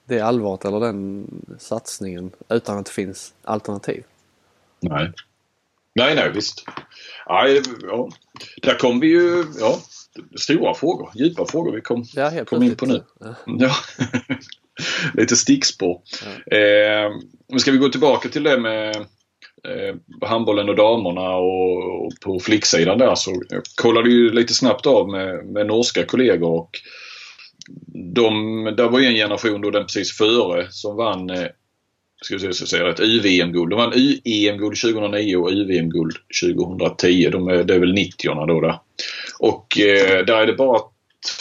det allvaret eller den satsningen utan att det finns alternativ. Nej. Nej, nej visst. Ja, ja. Där kom vi ju, ja, stora frågor, djupa frågor vi kom, ja, kom in på nu. Ja. ja. Lite stickspår. Ja. Eh, men ska vi gå tillbaka till det med eh, handbollen och damerna och, och på flicksidan där så jag kollade ju lite snabbt av med, med norska kollegor och de, där var ju en generation då den precis före som vann eh, ska jag säga ett UVM-guld. De vann EM-guld 2009 och UVM-guld 2010. De är, det är väl 90 då. Där. Och eh, där är det bara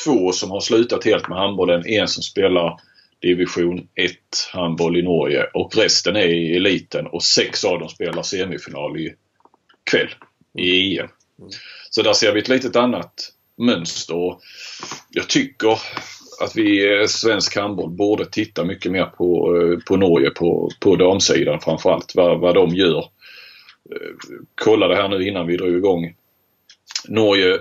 två som har slutat helt med handbollen. En som spelar division 1 handboll i Norge och resten är i eliten och sex av dem spelar semifinal i kväll i EM. Så där ser vi ett litet annat mönster. Jag tycker att vi eh, svensk handboll borde titta mycket mer på, eh, på Norge på, på damsidan framförallt. Vad, vad de gör. Eh, kolla det här nu innan vi drog igång. Norge,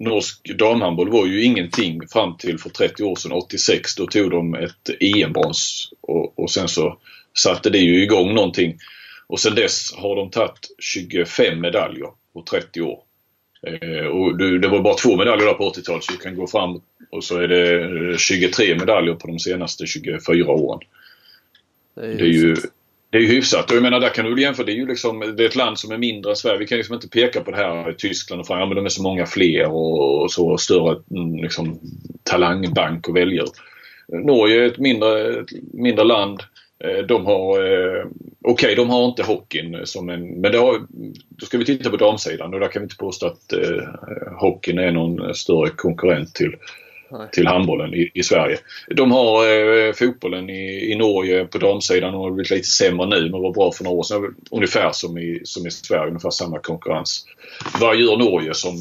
norsk damhandboll var ju ingenting fram till för 30 år sedan, 86. Då tog de ett EM-brons och, och sen så satte det ju igång någonting. Och sen dess har de tagit 25 medaljer på 30 år. Eh, och det var bara två medaljer där på 80-talet så vi kan gå fram och så är det 23 medaljer på de senaste 24 åren. Det är, det är ju det är ju hyfsat. Och jag menar där kan du jämföra. Det är ju liksom, det är ett land som är mindre än Sverige. Vi kan liksom inte peka på det här i Tyskland och Frankrike. Ja, men de är så många fler och, och så större mm, liksom, talangbank och väljer. Norge är ett mindre, ett mindre land. Eh, de har, eh, okej okay, de har inte hockeyn som en, men har, då ska vi titta på damsidan och där kan vi inte påstå att eh, hockeyn är någon större konkurrent till, till handbollen i, i, Sverige. De har eh, fotbollen i, i Norge på damsidan och har blivit lite sämre nu men var bra för några år sedan. Ungefär som i, som i Sverige, ungefär samma konkurrens. Vad gör Norge som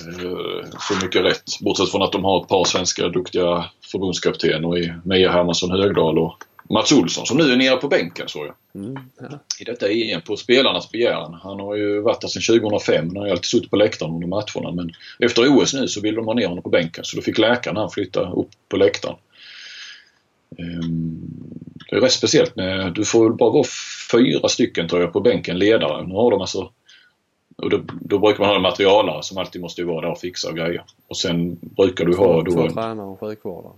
eh, så mycket rätt? Bortsett från att de har ett par svenska duktiga förbundskaptener i Meja Hermansson Högdahl och Mats Olsson som nu är nere på bänken såg jag. Mm, ja. I detta EM på spelarnas begäran. Han har ju varit där sedan 2005 Han har alltid suttit på läktaren under matcherna men efter OS nu så vill de ha ner honom på bänken så då fick läkaren han flytta upp på läktaren. Um, det är rätt speciellt. Du får väl bara vara fyra stycken tror jag på bänken ledare. Nu har de alltså och då, då brukar man ha en materialare som alltid måste vara där och fixa och grejer. Och sen brukar du ha... Två, två tränare och sjukvårdare.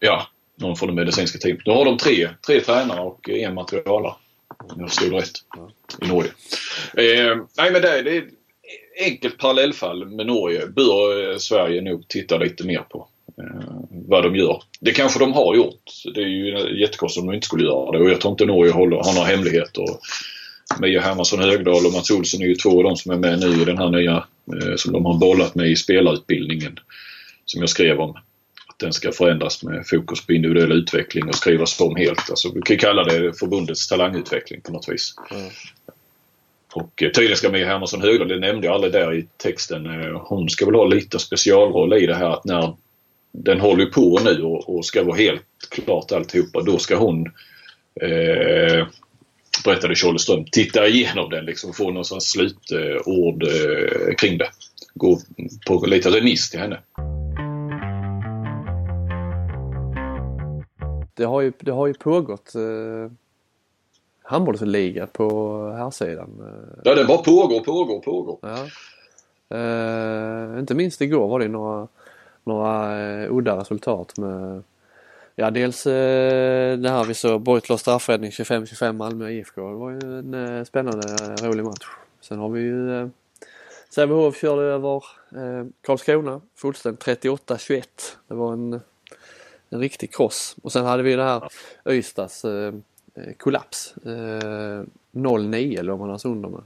Ja, någon från det medicinska teamet. Typ. Nu har de tre, tre tränare och en materialare. Om jag förstod rätt. I Norge. Eh, nej men det, det är enkelt parallellfall med Norge. Bör eh, Sverige nog titta lite mer på. Eh, vad de gör. Det kanske de har gjort. Det är ju jättekonstigt om de inte skulle göra det och jag tror inte Norge håller, har några hemligheter. Mia Hermansson Högdahl och Mats Olsson är ju två av de som är med nu i den här nya eh, som de har bollat med i spelarutbildningen. Som jag skrev om den ska förändras med fokus på individuell utveckling och skrivas om helt. Alltså, vi kan kalla det förbundets talangutveckling på något vis. Mm. Och eh, tydligen ska Mia Hermansson Höglund, det nämnde jag aldrig där i texten, eh, hon ska väl ha lite specialroll i det här att när den håller på nu och, ska vara helt klart alltihopa, då ska hon eh, berättade Tjolleström, titta igenom den liksom och få någon slutord eh, kring det. Gå på lite remiss till henne. Det har ju, det har ju pågått eh, handbollsliga på här sidan. Ja, den bara pågår, pågår, pågår. Ja. Eh, inte minst igår var det några, några eh, udda resultat med Ja dels eh, det här vi såg Beutler straffräddning 25-25 Malmö IFK. Det var ju en eh, spännande rolig match. Sen har vi ju eh, Sävehof körde över eh, Karlskrona fullständigt 38-21. Det var en, en riktig kross. Och sen hade vi det här Ystads eh, eh kollaps. Eh, 0-9 låg man alltså under med.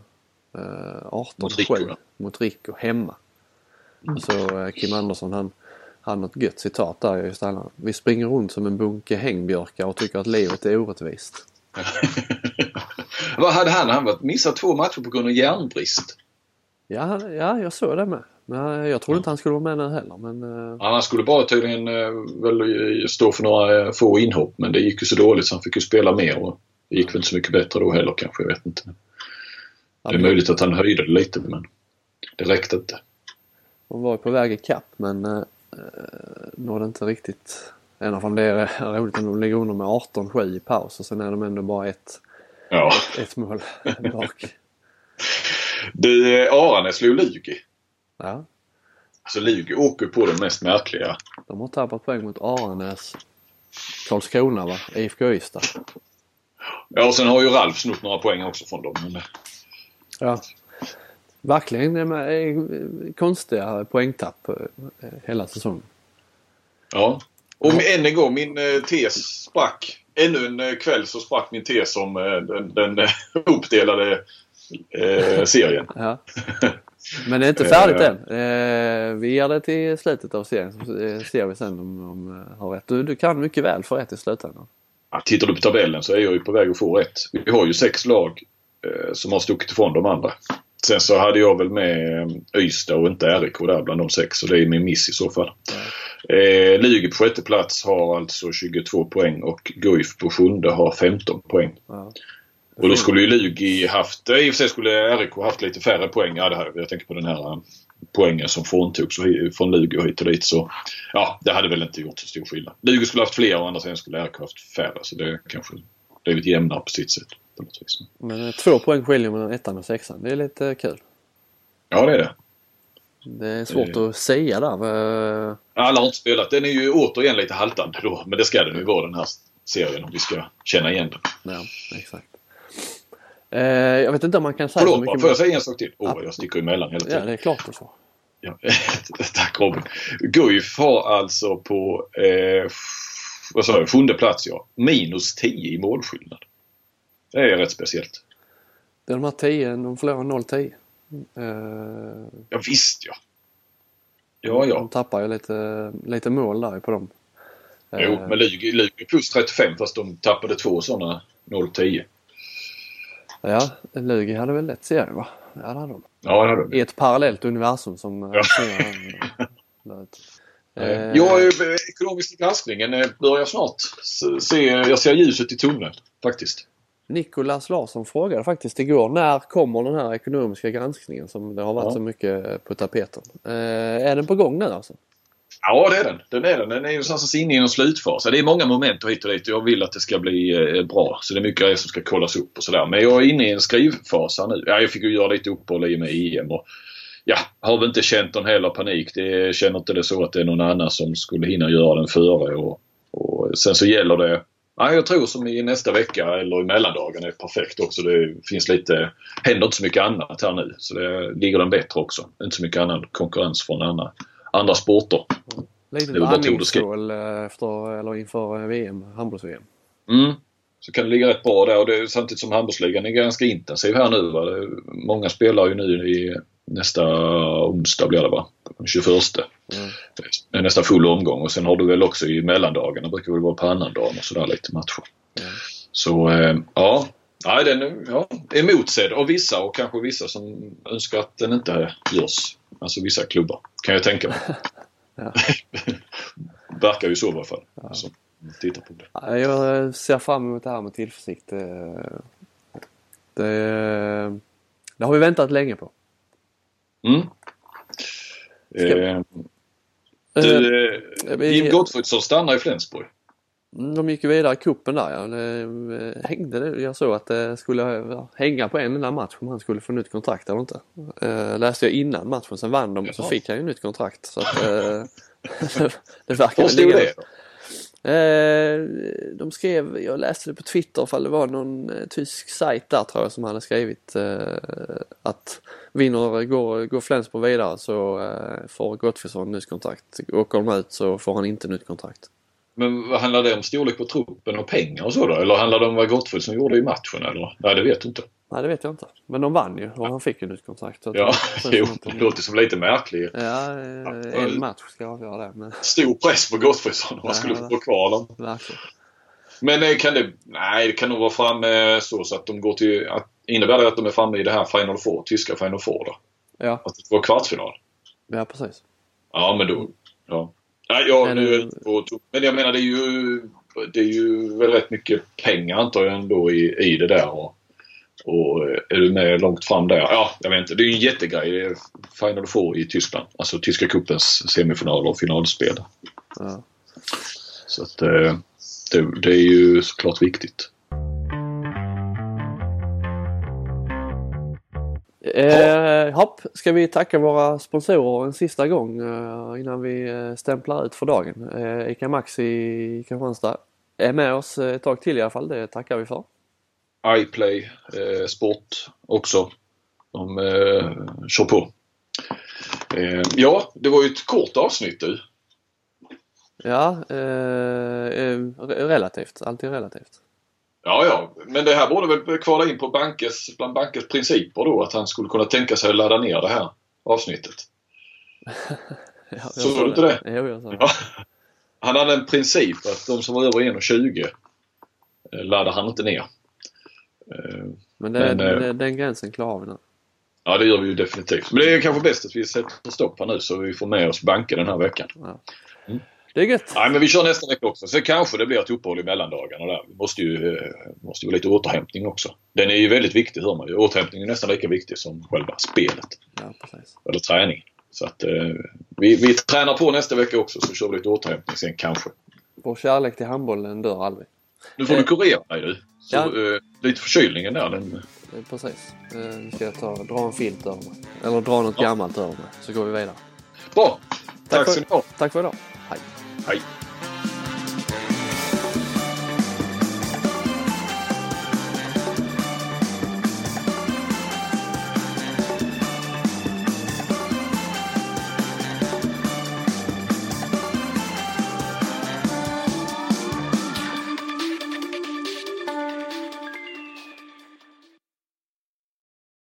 Eh, 18-7 mot Rico hemma. Mm. Så eh, Kim Andersson han han har ett gött citat där just alla. Vi springer runt som en bunke hängbjörkar och tycker att livet är orättvist. Vad hade han? Han missat två matcher på grund av järnbrist. Ja, ja, jag såg det med. Men jag trodde inte han skulle vara med nu heller. Men, ja, han skulle bara tydligen uh, väl stå för några få inhopp men det gick ju så dåligt så han fick ju spela mer. Och det gick väl inte så mycket bättre då heller kanske, jag vet inte. Det är möjligt att han höjde det lite men det räckte inte. Han var på väg i kapp men eh, nådde inte riktigt ända fram. Det är roligt att de ligger under med 18-7 i paus och sen är de ändå bara ett, ja. ett, ett mål bak. Du, eh, Arane slog Lugi. Ja. Så Lugi åker på det mest märkliga. De har tappat poäng mot Aranäs, Karlskrona va? IFK Ystad. Ja och sen har ju Ralf snott några poäng också från dem. Men... Ja. Verkligen konstiga poängtapp eh, hela säsongen. Ja. Och än en gång, min eh, tes sprack. Ännu en eh, kväll så sprack min tes om den, den uppdelade eh, serien. Ja. Men det är inte färdigt än. Eh, vi ger det till slutet av serien så ser vi sen om, om har rätt. Du, du kan mycket väl få rätt i slutändan. Ja, tittar du på tabellen så är jag ju på väg att få rätt. Vi har ju sex lag eh, som har stuckit ifrån de andra. Sen så hade jag väl med eh, Ystad och inte RIK där bland de sex. Så det är min miss i så fall. Mm. Eh, Lugi på sjätte plats har alltså 22 poäng och Guif på sjunde har 15 poäng. Mm. Och då skulle ju Lugi haft, i och för sig skulle RIK haft lite färre poäng. Ja, det här, jag tänker på den här eh, poängen som fråntogs från Lugi och hit och dit. Så ja, det hade väl inte gjort så stor skillnad. Lugi skulle haft fler och andra sidan skulle RIK haft färre. Så det kanske blivit jämnare på sitt sätt på något vis. Men eh, två poäng skiljer mellan ettan och sexan. Det är lite kul. Ja det är det. Det är svårt det... att säga där. Alla har inte spelat. Den är ju återigen lite haltande då. Men det ska den ju vara den här serien om vi ska känna igen den. Ja, exakt. Eh, jag vet inte om man kan säga Förlåt, så mycket. Får jag säga en sak till? Åh, oh, jag sticker emellan hela tiden. Ja, det är klart du får. Ja, tack Robin. Guif har alltså på eh, vad sa jag, sjunde plats ja. Minus 10 i målskillnad. Det är rätt speciellt. Det är de här 10, de förlorar 0-10. Uh, ja visst ja. Ja ja. De tappar ju lite, lite mål där på dem. Jo, uh, men Lugi plus 35 fast de tappade två sådana 0-10. Ja, Lugi hade väl lätt serien va? Ja det hade de. Ja det hade de. I ett parallellt universum som ja. Eh, ja, ekonomiska granskningen börjar snart. Se, jag ser ljuset i tunneln faktiskt. Nikolas Larsson frågade faktiskt igår när kommer den här ekonomiska granskningen som det har varit ja. så mycket på tapeten. Eh, är den på gång nu alltså? Ja det är den. Den är den. Den är någonstans inne i en slutfas. Det är många moment hit och dit jag vill att det ska bli eh, bra. Så det är mycket grejer som ska kollas upp och sådär. Men jag är inne i en skrivfas här nu. Ja, jag fick ju göra lite uppehåll i och med EM. Och, ja, har väl inte känt någon heller panik. Det känner inte det så att det är någon annan som skulle hinna göra den före. Och, och sen så gäller det Ja, jag tror som i nästa vecka eller i mellandagen är perfekt också. Det finns lite, händer inte så mycket annat här nu. Så det ligger den bättre också. Inte så mycket annan konkurrens från andra, andra sporter. Lite andningsskål eh, efter, eller inför VM, handbolls-VM. Mm. Så kan det ligga rätt bra där och det är samtidigt som handbollsligan är ganska intensiv här nu. Va? många spelar ju nu i nästa onsdag blir det va? den 21. Mm. Nästan full omgång och sen har du väl också i mellandagarna, brukar väl vara på annandagen och sådär lite matcher. Mm. Så eh, ja, Nej, den är ja, emotsedd av vissa och kanske vissa som önskar att den inte görs. Alltså vissa klubbar, kan jag tänka mig. Verkar ju så i alla fall. Ja. Så, titta på det. Jag ser fram emot det här med tillförsikt. Det, det, det har vi väntat länge på. Mm. Eh, du, eh, Jim Gottfridsson stannar i Flensburg. De gick ju vidare i kuppen där ja. Det eh, hängde det. Jag såg att det skulle hänga på en enda match om han skulle få nytt kontrakt eller inte. Eh, läste jag innan matchen, sen vann de och så fick han ju nytt kontrakt. Så att, eh, det verkar Var stod det då? Eh, de skrev, jag läste det på Twitter för det var någon eh, tysk sajt där tror jag som hade skrivit eh, att vinner, går, går Flensburg vidare så får Gottfridsson nytt kontrakt. Åker de ut så får han inte nytt kontrakt. Men handlar det om storlek på truppen och pengar och så då? Eller handlar det om vad Gottfridsson gjorde i matchen eller? Nej det vet du inte. Nej det vet jag inte. Men de vann ju och han fick ju nytt kontrakt. Ja, jo, det låter som lite märkligt. Ja, en match ska avgöra det. Men... Stor press på Gottfridsson om han skulle få kvar dem. Verkligen. Men eh, kan det, nej det kan nog vara framme så, så att de går till, att, innebär det att de är framme i det här Final Four, tyska Final Four då? Ja. Att det var kvartsfinal? Ja precis. Ja men då, ja. Nej, ja, men, nu, men jag menar det är ju det är ju väl rätt mycket pengar antar jag ändå i, i det där. Och, och är du med långt fram där? Ja, jag vet inte. Det är ju en jättegrej. Det är Final Four i Tyskland. Alltså Tyska cupens semifinaler och finalspel. Ja. Så att eh, det, det är ju såklart viktigt. Eh, hopp, ska vi tacka våra sponsorer en sista gång eh, innan vi eh, stämplar ut för dagen. Eh, Ica Maxi i Kristianstad är med oss ett tag till i alla fall. Det tackar vi för. iPlay eh, Sport också. De eh, kör på. Eh, ja, det var ju ett kort avsnitt du. Ja, eh, eh relativt. Alltid relativt. Ja, ja, men det här borde väl kvala in på bankes, bland bankes principer då att han skulle kunna tänka sig att ladda ner det här avsnittet. ja, Såg du inte det? Jo, jag sa det. Ja. Han hade en princip att de som var över 1,20 eh, laddar han inte ner. Eh, men, det, men det, den gränsen klarar vi nu. Ja det gör vi ju definitivt. Men det är kanske bäst att vi sätter stopp här nu så vi får med oss banker den här veckan. Ja. Mm. Det är gött. Nej men vi kör nästa vecka också. Sen kanske det blir ett uppehåll i mellandagarna där. Vi måste ju, eh, måste ju vara lite återhämtning också. Den är ju väldigt viktig hör man ju. Återhämtning är nästan lika viktig som själva spelet. Ja. Eller träning. Så att eh, vi, vi tränar på nästa vecka också så kör vi lite återhämtning sen kanske. Vår kärlek till handbollen dör aldrig. Nu får du kurera dig du. Så, ja. eh, lite förkylningen där. Den... Eh, precis. Eh, nu ska jag ta, dra en filt över mig. Eller dra något ja. gammalt över mig. Så går vi vidare. Bra! Tack, tack för, så Tack för idag. Hej. Hej.